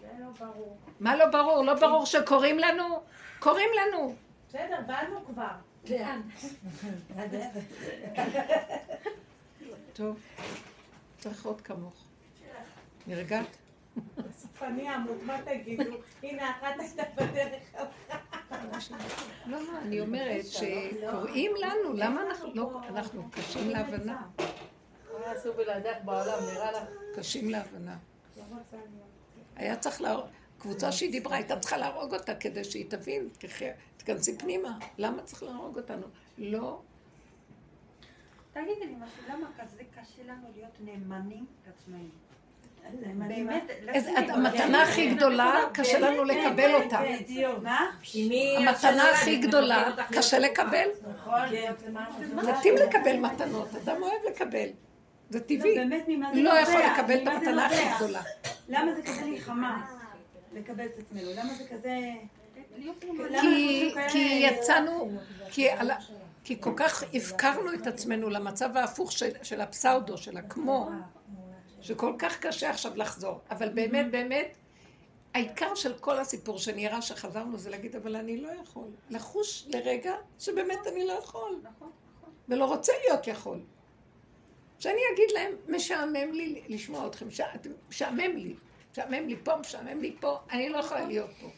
זה לא ברור. מה לא ברור? לא ברור שקוראים לנו? קוראים לנו. בסדר, באנו כבר. כן. טוב, צריך עוד כמוך. נרגעת? אני אמות, מה תגידו? הנה, אחת הייתה בדרך. לא, לא, אני אומרת שקוראים לנו, למה אנחנו לא... אנחנו קשים להבנה. מה יעשו בלעדך בעולם, נראה לך? קשים להבנה. לא. היה צריך להרוג... קבוצה שהיא דיברה, הייתה צריכה להרוג אותה כדי שהיא תבין, תיכנסי פנימה. למה צריך להרוג אותנו? לא, תגידי לי משהו, למה כזה קשה לנו להיות נאמנים לעצמנו? נאמנים באמת. המתנה הכי גדולה, קשה לנו לקבל אותה. המתנה הכי גדולה, קשה לקבל. נכון, למען הזולת. מתאים לקבל מתנות, אדם אוהב לקבל. זה לא, טבעי. לא יכול? לקבל את המתנה הכי? גדולה. למה זה כזה מלחמה? לקבל את עצמנו? למה זה כזה... כי, יצאנו, כי, על, כי כל כך הפקרנו את עצמנו למצב ההפוך של, של הפסאודו, של הכמו, שכל כך קשה עכשיו לחזור. אבל באמת, באמת, העיקר של כל הסיפור שנראה שחזרנו זה להגיד, אבל אני לא יכול. לחוש לרגע שבאמת אני לא יכול. ולא רוצה להיות יכול. שאני אגיד להם, משעמם לי לשמוע אתכם, משעמם לי, משעמם לי פה, משעמם לי פה, אני לא יכולה להיות פה.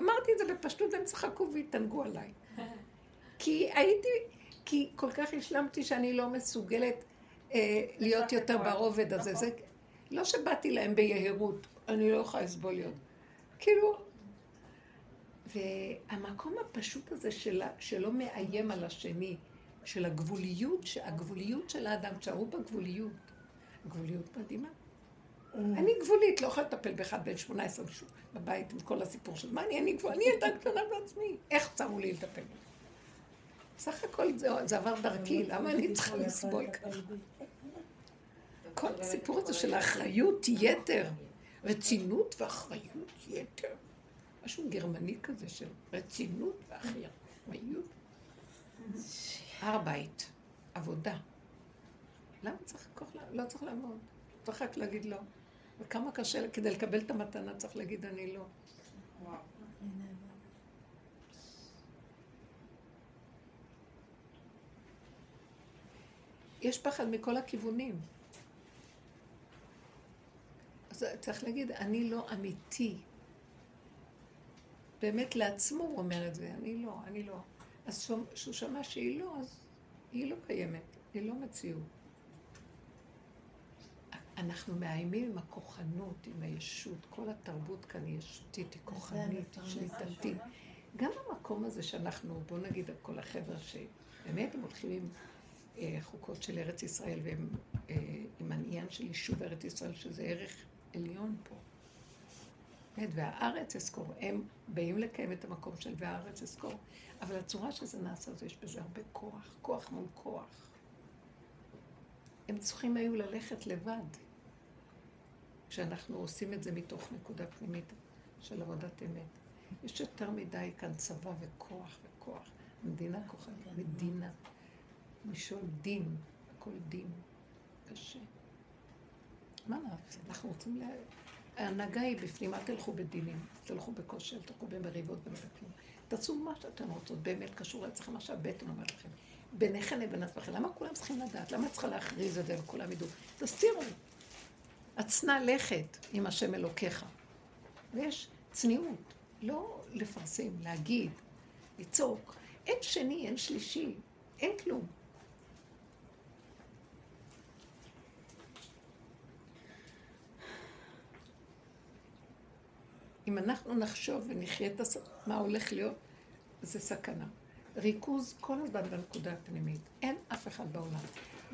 אמרתי את זה בפשטות, הם צחקו והתענגו עליי. כי הייתי, כי כל כך השלמתי שאני לא מסוגלת אה, להיות יותר ברובד הזה. זה, לא שבאתי להם ביהירות, אני לא יכולה לסבול להיות. כאילו, והמקום הפשוט הזה של, שלא מאיים על השני, של הגבוליות, הגבוליות של האדם, תשארו בגבוליות. גבוליות מדהימה. אני גבולית, לא יכולה לטפל באחד בן 18 בבית עם כל הסיפור של מה אני, אני גבול, אני ילדה קטנה בעצמי. איך שמו לי לטפל? סך הכל זה, זה עבר דרכי, למה אני צריכה לסבול ככה? כל הסיפור הזה של האחריות יתר, רצינות ואחריות יתר. משהו גרמני כזה של רצינות ואחריות. הר בית, עבודה. למה צריך כוח? לא צריך לעמוד. צריך רק להגיד לא. וכמה קשה, כדי לקבל את המתנה צריך להגיד אני לא. יש פחד מכל הכיוונים. אז צריך להגיד, אני לא אמיתי. באמת לעצמו הוא אומר את זה, אני לא, אני לא. אז כשהוא שמע שהיא לא, אז היא לא קיימת, היא לא מציאות. אנחנו מאיימים עם הכוחנות, עם הישות, כל התרבות כאן היא ישותית, היא כוחנית, שליטתית. גם המקום הזה שאנחנו, בואו נגיד, כל החבר'ה שבאמת הם הולכים עם חוקות של ארץ ישראל והם אה, העניין של יישוב ארץ ישראל, שזה ערך עליון פה. באמת, והארץ אזכור, הם באים לקיים את המקום של והארץ אזכור, אבל הצורה שזה נעשה, יש בזה הרבה כוח, כוח מול כוח. הם צריכים היו ללכת לבד. כשאנחנו עושים את זה מתוך נקודה פנימית של עבודת אמת. יש יותר מדי כאן צבא וכוח וכוח. מדינה כוחנית, כן. מדינה. משול דין, הכל דין. קשה. מה נעשה? אנחנו רוצים ל... ההנהגה היא בפנים, אל תלכו בדינים, תלכו בכושר, תלכו במריבות ובכלום. תעשו מה שאתם רוצות, באמת קשור אצלכם מה שהבטן אומרת לכם. ביניכם לבין עצמכם. למה כולם צריכים לדעת? למה צריכה להכריז את זה וכולם ידעו? תסתירו. הצנע לכת עם השם אלוקיך. ויש צניעות, לא לפרסם, להגיד, לצעוק. אין שני, אין שלישי, אין כלום. אם אנחנו נחשוב ונחיה את הס... מה הולך להיות, זה סכנה. ריכוז כל הזמן בנקודה הפנימית. אין אף אחד בעולם.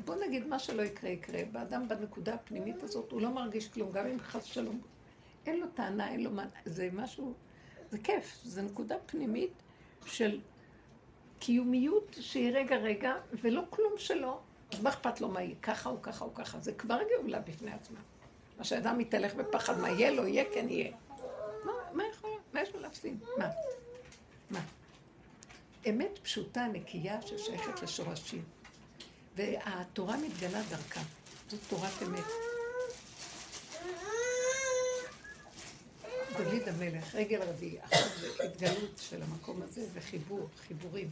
בוא נגיד מה שלא יקרה, יקרה. באדם בנקודה הפנימית הזאת, הוא לא מרגיש כלום, גם אם חס שלום. אין לו טענה, אין לו מה... זה משהו... זה כיף. זה נקודה פנימית של קיומיות שהיא רגע רגע, ולא כלום שלו. אז מה אכפת לו מה יהיה? ככה או ככה או ככה. זה כבר גאולה בפני עצמה. מה שאדם מתהלך בפחד, מה יהיה לו, יהיה, כן יהיה. מה, מה מה? אמת פשוטה, נקייה, ששייכת לשורשים. והתורה מתגלה דרכה. זאת תורת אמת. דוד המלך, רגל רביעי, עכשיו זה התגלות של המקום הזה, וחיבור, חיבורים.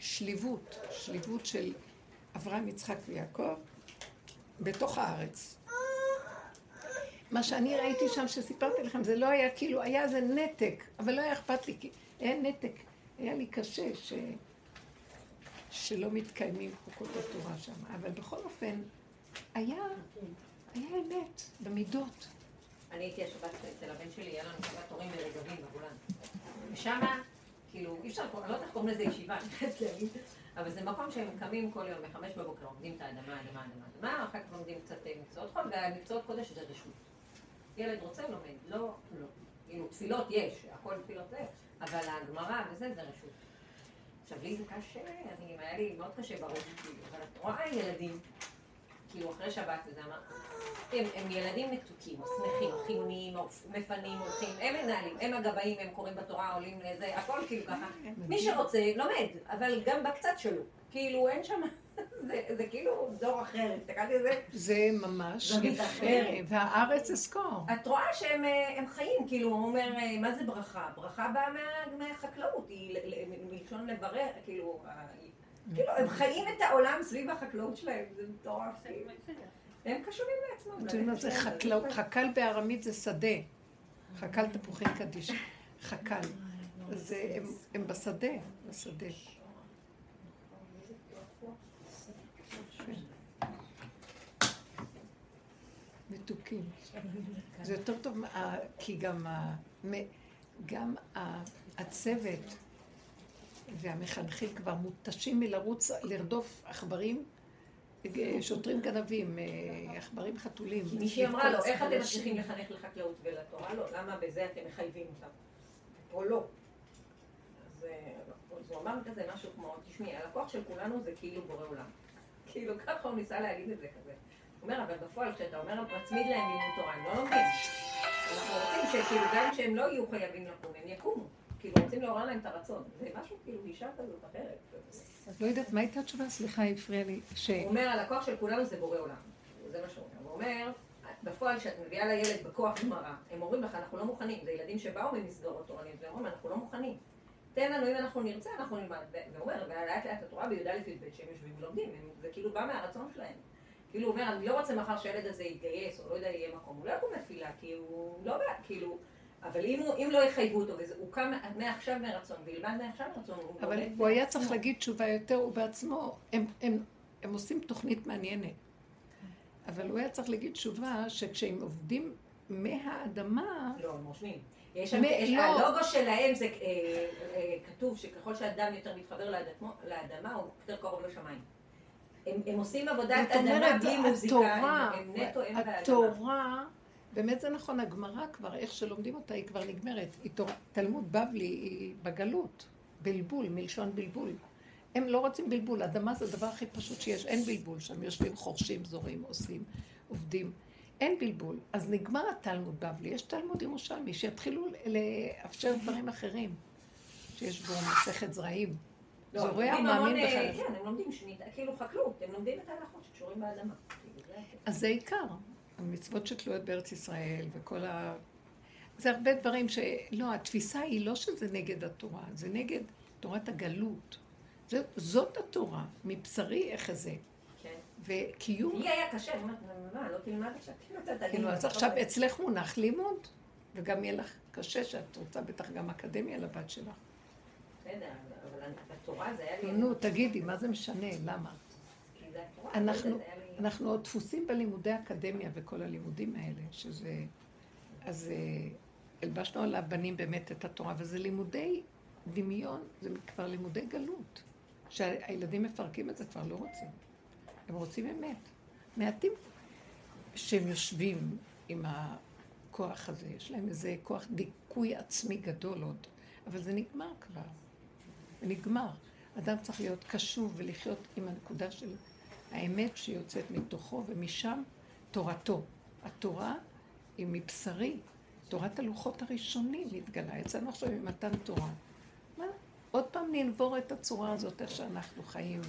שליבות, שליבות של אברהם, יצחק ויעקב בתוך הארץ. מה שאני ראיתי שם, שסיפרתי לכם, זה לא היה כאילו, היה איזה נתק, אבל לא היה אכפת לי, כי היה נתק. היה לי קשה ש... שלא מתקיימים חוקות התורה שם. אבל בכל אופן, היה, היה אמת במידות. אני הייתי השבת אצל הבן שלי, היה לנו שבת הורים ברגבים בגולן. ושמה, כאילו, אי אפשר, אני לא יודעת איך קוראים לזה ישיבה, אני חייבת להגיד, אבל זה מקום שהם קמים כל יום בחמש בבוקר, עומדים את האדמה, אדמה, אדמה, אדמה, אחר כך לומדים קצת מקצועות חול, והמקצועות קודש זה רשות. ילד רוצה, לומד, לא, לא. כאילו, תפילות יש, הכל תפילות זה, אבל הגמרא וזה, זה רשות. עכשיו, לי זה קשה, אני, היה לי מאוד קשה בראש, אבל את רואה ילדים, כאילו, אחרי שבת, וזה אמר, הם, הם ילדים מתוקים, שמחים, חיוניים, מפנים, הולכים, הם מנהלים, הם הגבאים, הם קוראים בתורה, עולים לזה, הכל כאילו ככה. מי שרוצה, לומד, אבל גם בקצת שלו. כאילו, אין שם... זה, זה כאילו דור אחר, הסתכלתי על זה. זה ממש יפה, והארץ אזכור. את רואה שהם אה, חיים, כאילו, הוא אומר, אה, מה זה ברכה? ברכה באה מהחקלאות, היא מלשון לברר, כאילו, כאילו, הם חיים את העולם סביב החקלאות שלהם, זה מטורף. כאילו. הם קשורים לעצמם. אתם יודעים מה זה חקלאות? חקל בארמית זה שדה. חקל תפוחים קדיש. חקל. הם בשדה, בשדה. מתוקים. זה יותר טוב, אה, כי גם, ה- גם ה- הצוות והמחנכים כבר מותשים מלרוץ, לרדוף עכברים, אה, שוטרים גנבים, אה, עכברים חתולים. מישהי אמרה לו, איך אתם אנשים?" מצליחים לחנך לחקלאות ולתורה? לא, למה בזה אתם מחייבים אותם? פה לא. אז אז הוא אמר כזה משהו כמו, תשמעי, הלקוח של כולנו זה כאילו בורא עולם. כאילו ככה הוא ניסה להגיד את זה כזה. הוא אומר, אבל בפועל כשאתה אומר, מצמיד להם לימוד תורה, הם לא לומדים. אנחנו רוצים שכאילו גם כשהם לא יהיו חייבים לקום, הם יקומו. כאילו רוצים לעורר להם את הרצון. זה משהו כאילו גישה כזאת אחרת. לא יודעת, מה הייתה התשובה? סליחה, הפריע לי. ש... הוא אומר, הלקוח של כולנו זה בורא עולם. זה מה שהוא אומר. הוא אומר, בפועל, כשאת מביאה לילד בכוח גמרא, הם אומרים לך, אנחנו לא מוכנים. זה ילדים שבאו ממסגרות תורניות, והם אומרים, אנחנו לא מוכנים. תן לנו, אם אנחנו נרצה, אנחנו נלמד. והוא אומר, ולאט לאט התורה בי"א י"ב שהם יושבים ולומדים, זה כאילו בא מהרצון שלהם. כאילו הוא אומר, אני לא רוצה מחר שהילד הזה יתגייס, או לא יודע, יהיה מקום. הוא לא יקום לתפילה, כי הוא לא בא, כאילו... אבל אם, הוא, אם לא יחייבו אותו, והוא קם מעכשיו מרצון, וילמד מעכשיו מרצון, הוא אבל הוא היה. צריך להגיד תשובה יותר, הוא בעצמו, הם, הם, הם עושים תוכנית מעניינת. אבל הוא היה צריך להגיד תשובה שכשהם עובדים מהאדמה, לא, הם רושמים. יש שם, לא. הלוגו שלהם זה אה, אה, כתוב שככל שאדם יותר מתחבר לאדמו, לאדמה, הוא יותר קרוב לשמיים. הם, הם עושים עבודת אדמה בלי מוזיקה, התורה, הם, הם נטו, הם באדמה. התורה, באמת זה נכון, הגמרא כבר, איך שלומדים אותה, היא כבר נגמרת. היא תורה, תלמוד בבלי היא בגלות, בלבול, מלשון בלבול. הם לא רוצים בלבול, אדמה זה הדבר הכי פשוט שיש, אין בלבול שם, יושבים חורשים, זורים, עושים, עובדים. אין בלבול. אז נגמר התלמוד בבלי, יש תלמוד ירושלמי, שיתחילו לאפשר דברים אחרים, שיש בו מסכת זרעים. לא, זורע מאמין אה, בחלק. כן, הם לומדים כאילו חקלאות, הם לומדים את ההלכות שקשורים באדמה. זה. אז זה עיקר, המצוות שתלויות בארץ ישראל וכל ה... זה הרבה דברים ש... לא, התפיסה היא לא שזה נגד התורה, זה נגד תורת הגלות. זה, זאת התורה, מבשרי אחזה. כן. וקיום, לי היה קשה, אני אומרת, מה, לא תלמד עכשיו? כאילו. כאילו, אז עכשיו אצלך מונח לימוד, וגם יהיה לך קשה שאת רוצה בטח גם אקדמיה לבת שלך. בסדר, בתורה זה היה לי... נו, תגידי, מה זה משנה? למה? אנחנו עוד דפוסים בלימודי אקדמיה וכל הלימודים האלה, שזה... אז אה, הלבשנו על הבנים באמת את התורה, וזה לימודי דמיון, זה כבר לימודי גלות. שהילדים מפרקים את זה, כבר לא רוצים. הם רוצים אמת. מעטים שהם יושבים עם הכוח הזה, יש להם איזה כוח דיכוי עצמי גדול עוד, אבל זה נגמר כבר. זה נגמר. אדם צריך להיות קשוב ולחיות עם הנקודה של האמת שיוצאת מתוכו, ומשם תורתו. התורה היא מבשרי. תורת הלוחות הראשונים התגלה. יצאנו עכשיו ממתן תורה. מה? עוד פעם ננבור את הצורה הזאת, איך שאנחנו חיים,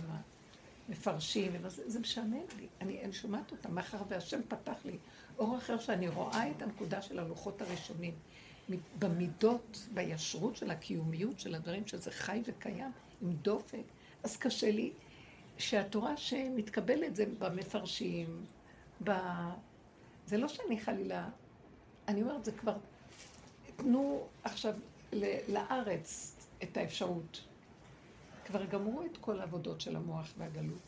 מפרשים, זה משעמם לי. אני, אני שומעת אותה, מאחר והשם פתח לי אור אחר שאני רואה את הנקודה של הלוחות הראשונים. במידות, בישרות של הקיומיות של הדברים, שזה חי וקיים, עם דופק. אז קשה לי שהתורה שמתקבלת זה במפרשים, ב... זה לא שאני חלילה, אני אומרת, זה כבר, תנו עכשיו לארץ את האפשרות. כבר גמרו את כל העבודות של המוח והגלות,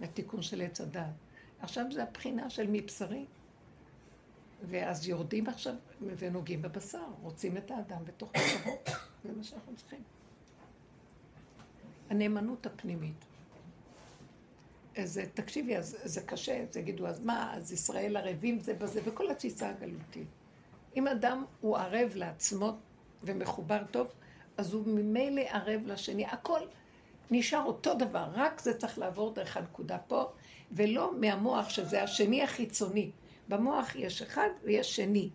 והתיקון של עץ הדת. עכשיו זה הבחינה של מבשרי. ואז יורדים עכשיו ונוגעים בבשר, רוצים את האדם בתוך בשרו. זה מה שאנחנו צריכים. הנאמנות הפנימית. אז תקשיבי, אז זה קשה, אז יגידו, אז מה, אז ישראל ערבים זה בזה, וכל התפיסה הגלותית. אם אדם הוא ערב לעצמו ומחובר טוב, אז הוא ממילא ערב לשני. הכל נשאר אותו דבר, רק זה צריך לעבור דרך הנקודה פה, ולא מהמוח שזה השני החיצוני. במוח יש אחד ויש שני.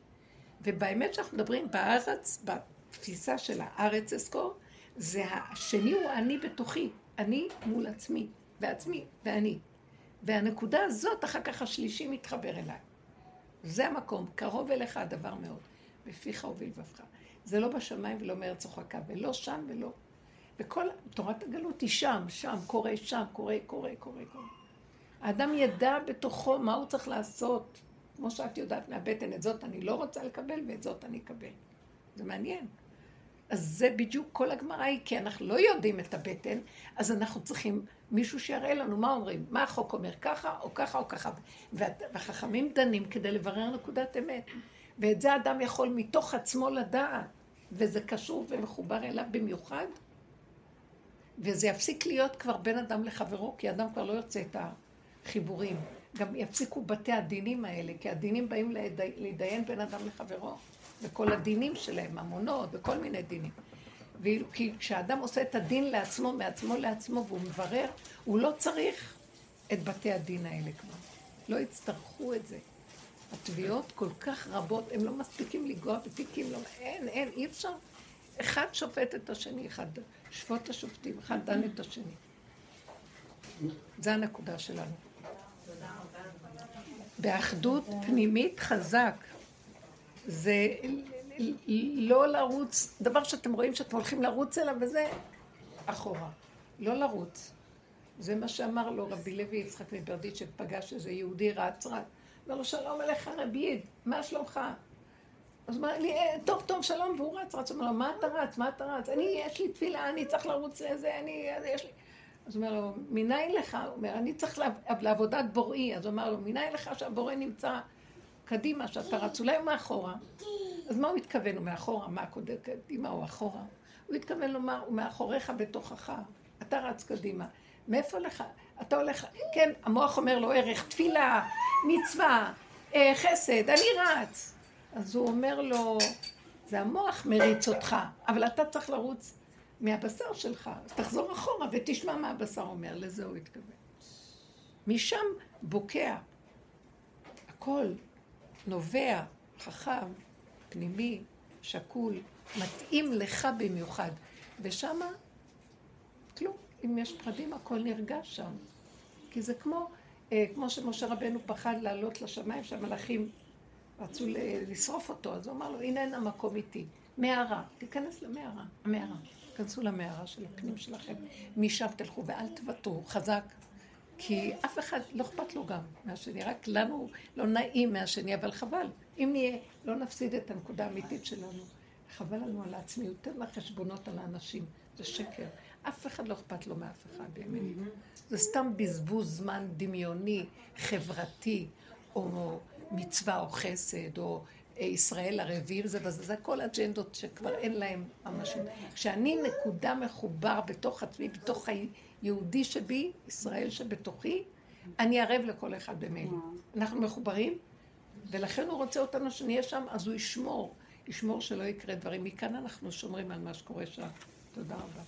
ובאמת שאנחנו מדברים בארץ, בתפיסה של הארץ אזכור, זה השני הוא אני בתוכי, אני מול עצמי, בעצמי ואני. והנקודה הזאת, אחר כך השלישי מתחבר אליי. זה המקום, קרוב אליך הדבר מאוד, בפיך ובלבבך. זה לא בשמיים ולא מארץ רחוקה, ולא שם ולא. וכל תורת הגלות היא שם, שם, קורה שם, קורה, קורה, קורה, קורה. האדם ידע בתוכו מה הוא צריך לעשות. כמו שאת יודעת מהבטן, את זאת אני לא רוצה לקבל ואת זאת אני אקבל. זה מעניין. אז זה בדיוק כל הגמרא היא, כי אנחנו לא יודעים את הבטן, אז אנחנו צריכים מישהו שיראה לנו מה אומרים, מה החוק אומר, ככה או ככה או ככה. והחכמים דנים כדי לברר נקודת אמת. ואת זה אדם יכול מתוך עצמו לדעת, וזה קשור ומחובר אליו במיוחד, וזה יפסיק להיות כבר בין אדם לחברו, כי אדם כבר לא יוצא את החיבורים. גם יפסיקו בתי הדינים האלה, כי הדינים באים להתדיין בין אדם לחברו, וכל הדינים שלהם, ממונות וכל מיני דינים. כי כשאדם עושה את הדין לעצמו, מעצמו לעצמו, והוא מברר, הוא לא צריך את בתי הדין האלה כבר. לא יצטרכו את זה. התביעות כל כך רבות, הם לא מספיקים לגוע בתיקים, לא, אין, אין, אי אפשר. אחד שופט את השני, אחד שפוט השופטים, אחד דן את השני. זה הנקודה שלנו. באחדות פנימית חזק. זה לא לרוץ, דבר שאתם רואים שאתם הולכים לרוץ אליו וזה אחורה. לא לרוץ. זה מה שאמר לו רבי לוי יצחק מברדיצ'ב, פגש איזה יהודי רץ רץ. אמר לו, שלום עליך רבי מה שלומך? אז אמר לי, אה, טוב, טוב, שלום, והוא רץ, רץ, אומר לו, מה אתה רץ, מה אתה רץ? אני, יש לי תפילה, אני צריך לרוץ לזה, אני, יש לי... אז הוא אומר לו, מניין לך? הוא אומר, אני צריך לעבודת בוראי. אז הוא אמר לו, מניין לך שהבורא נמצא קדימה, שאתה רץ, אולי מאחורה. אז מה הוא התכוון? הוא מאחורה? מה קודם קדימה או אחורה? הוא התכוון לומר, הוא מאחוריך בתוכך. אתה רץ קדימה. מאיפה לך? אתה הולך, כן, המוח אומר לו ערך, תפילה, מצווה, אה, חסד, אני רץ. אז הוא אומר לו, זה המוח מריץ אותך, אבל אתה צריך לרוץ מהבשר שלך. אז תחזור אחורה ותשמע מה הבשר אומר, לזה הוא התכוון. משם בוקע. הכל נובע, חכם, פנימי, שקול, מתאים לך במיוחד. ושמה, כלום. אם יש פחדים, הכל נרגש שם. כי זה כמו, אה, כמו שמשה רבנו פחד לעלות לשמיים, שהמלאכים רצו לשרוף אותו, אז הוא אמר לו, הנה אין המקום איתי. מערה, תיכנס למערה, המערה. תיכנסו למערה של הפנים שלכם, משם תלכו ואל תוותרו, חזק. כי אף אחד לא אכפת לו גם מהשני, רק לנו לא נעים מהשני, אבל חבל. אם נהיה, לא נפסיד את הנקודה האמיתית שלנו. חבל לנו על העצמיות, תן לה חשבונות על האנשים, זה שקר. אף אחד לא אכפת לו מאף אחד באמת. זה סתם בזבוז זמן דמיוני, חברתי, או מצווה או חסד, או ישראל ערבים זה וזה, זה הכל אג'נדות שכבר אין להם ממש. כשאני נקודה מחובר בתוך עצמי, בתוך היהודי שבי, ישראל שבתוכי, אני ערב לכל אחד במילא. אנחנו מחוברים, ולכן הוא רוצה אותנו שנהיה שם, אז הוא ישמור, ישמור שלא יקרה דברים. מכאן אנחנו שומרים על מה שקורה שם. תודה רבה.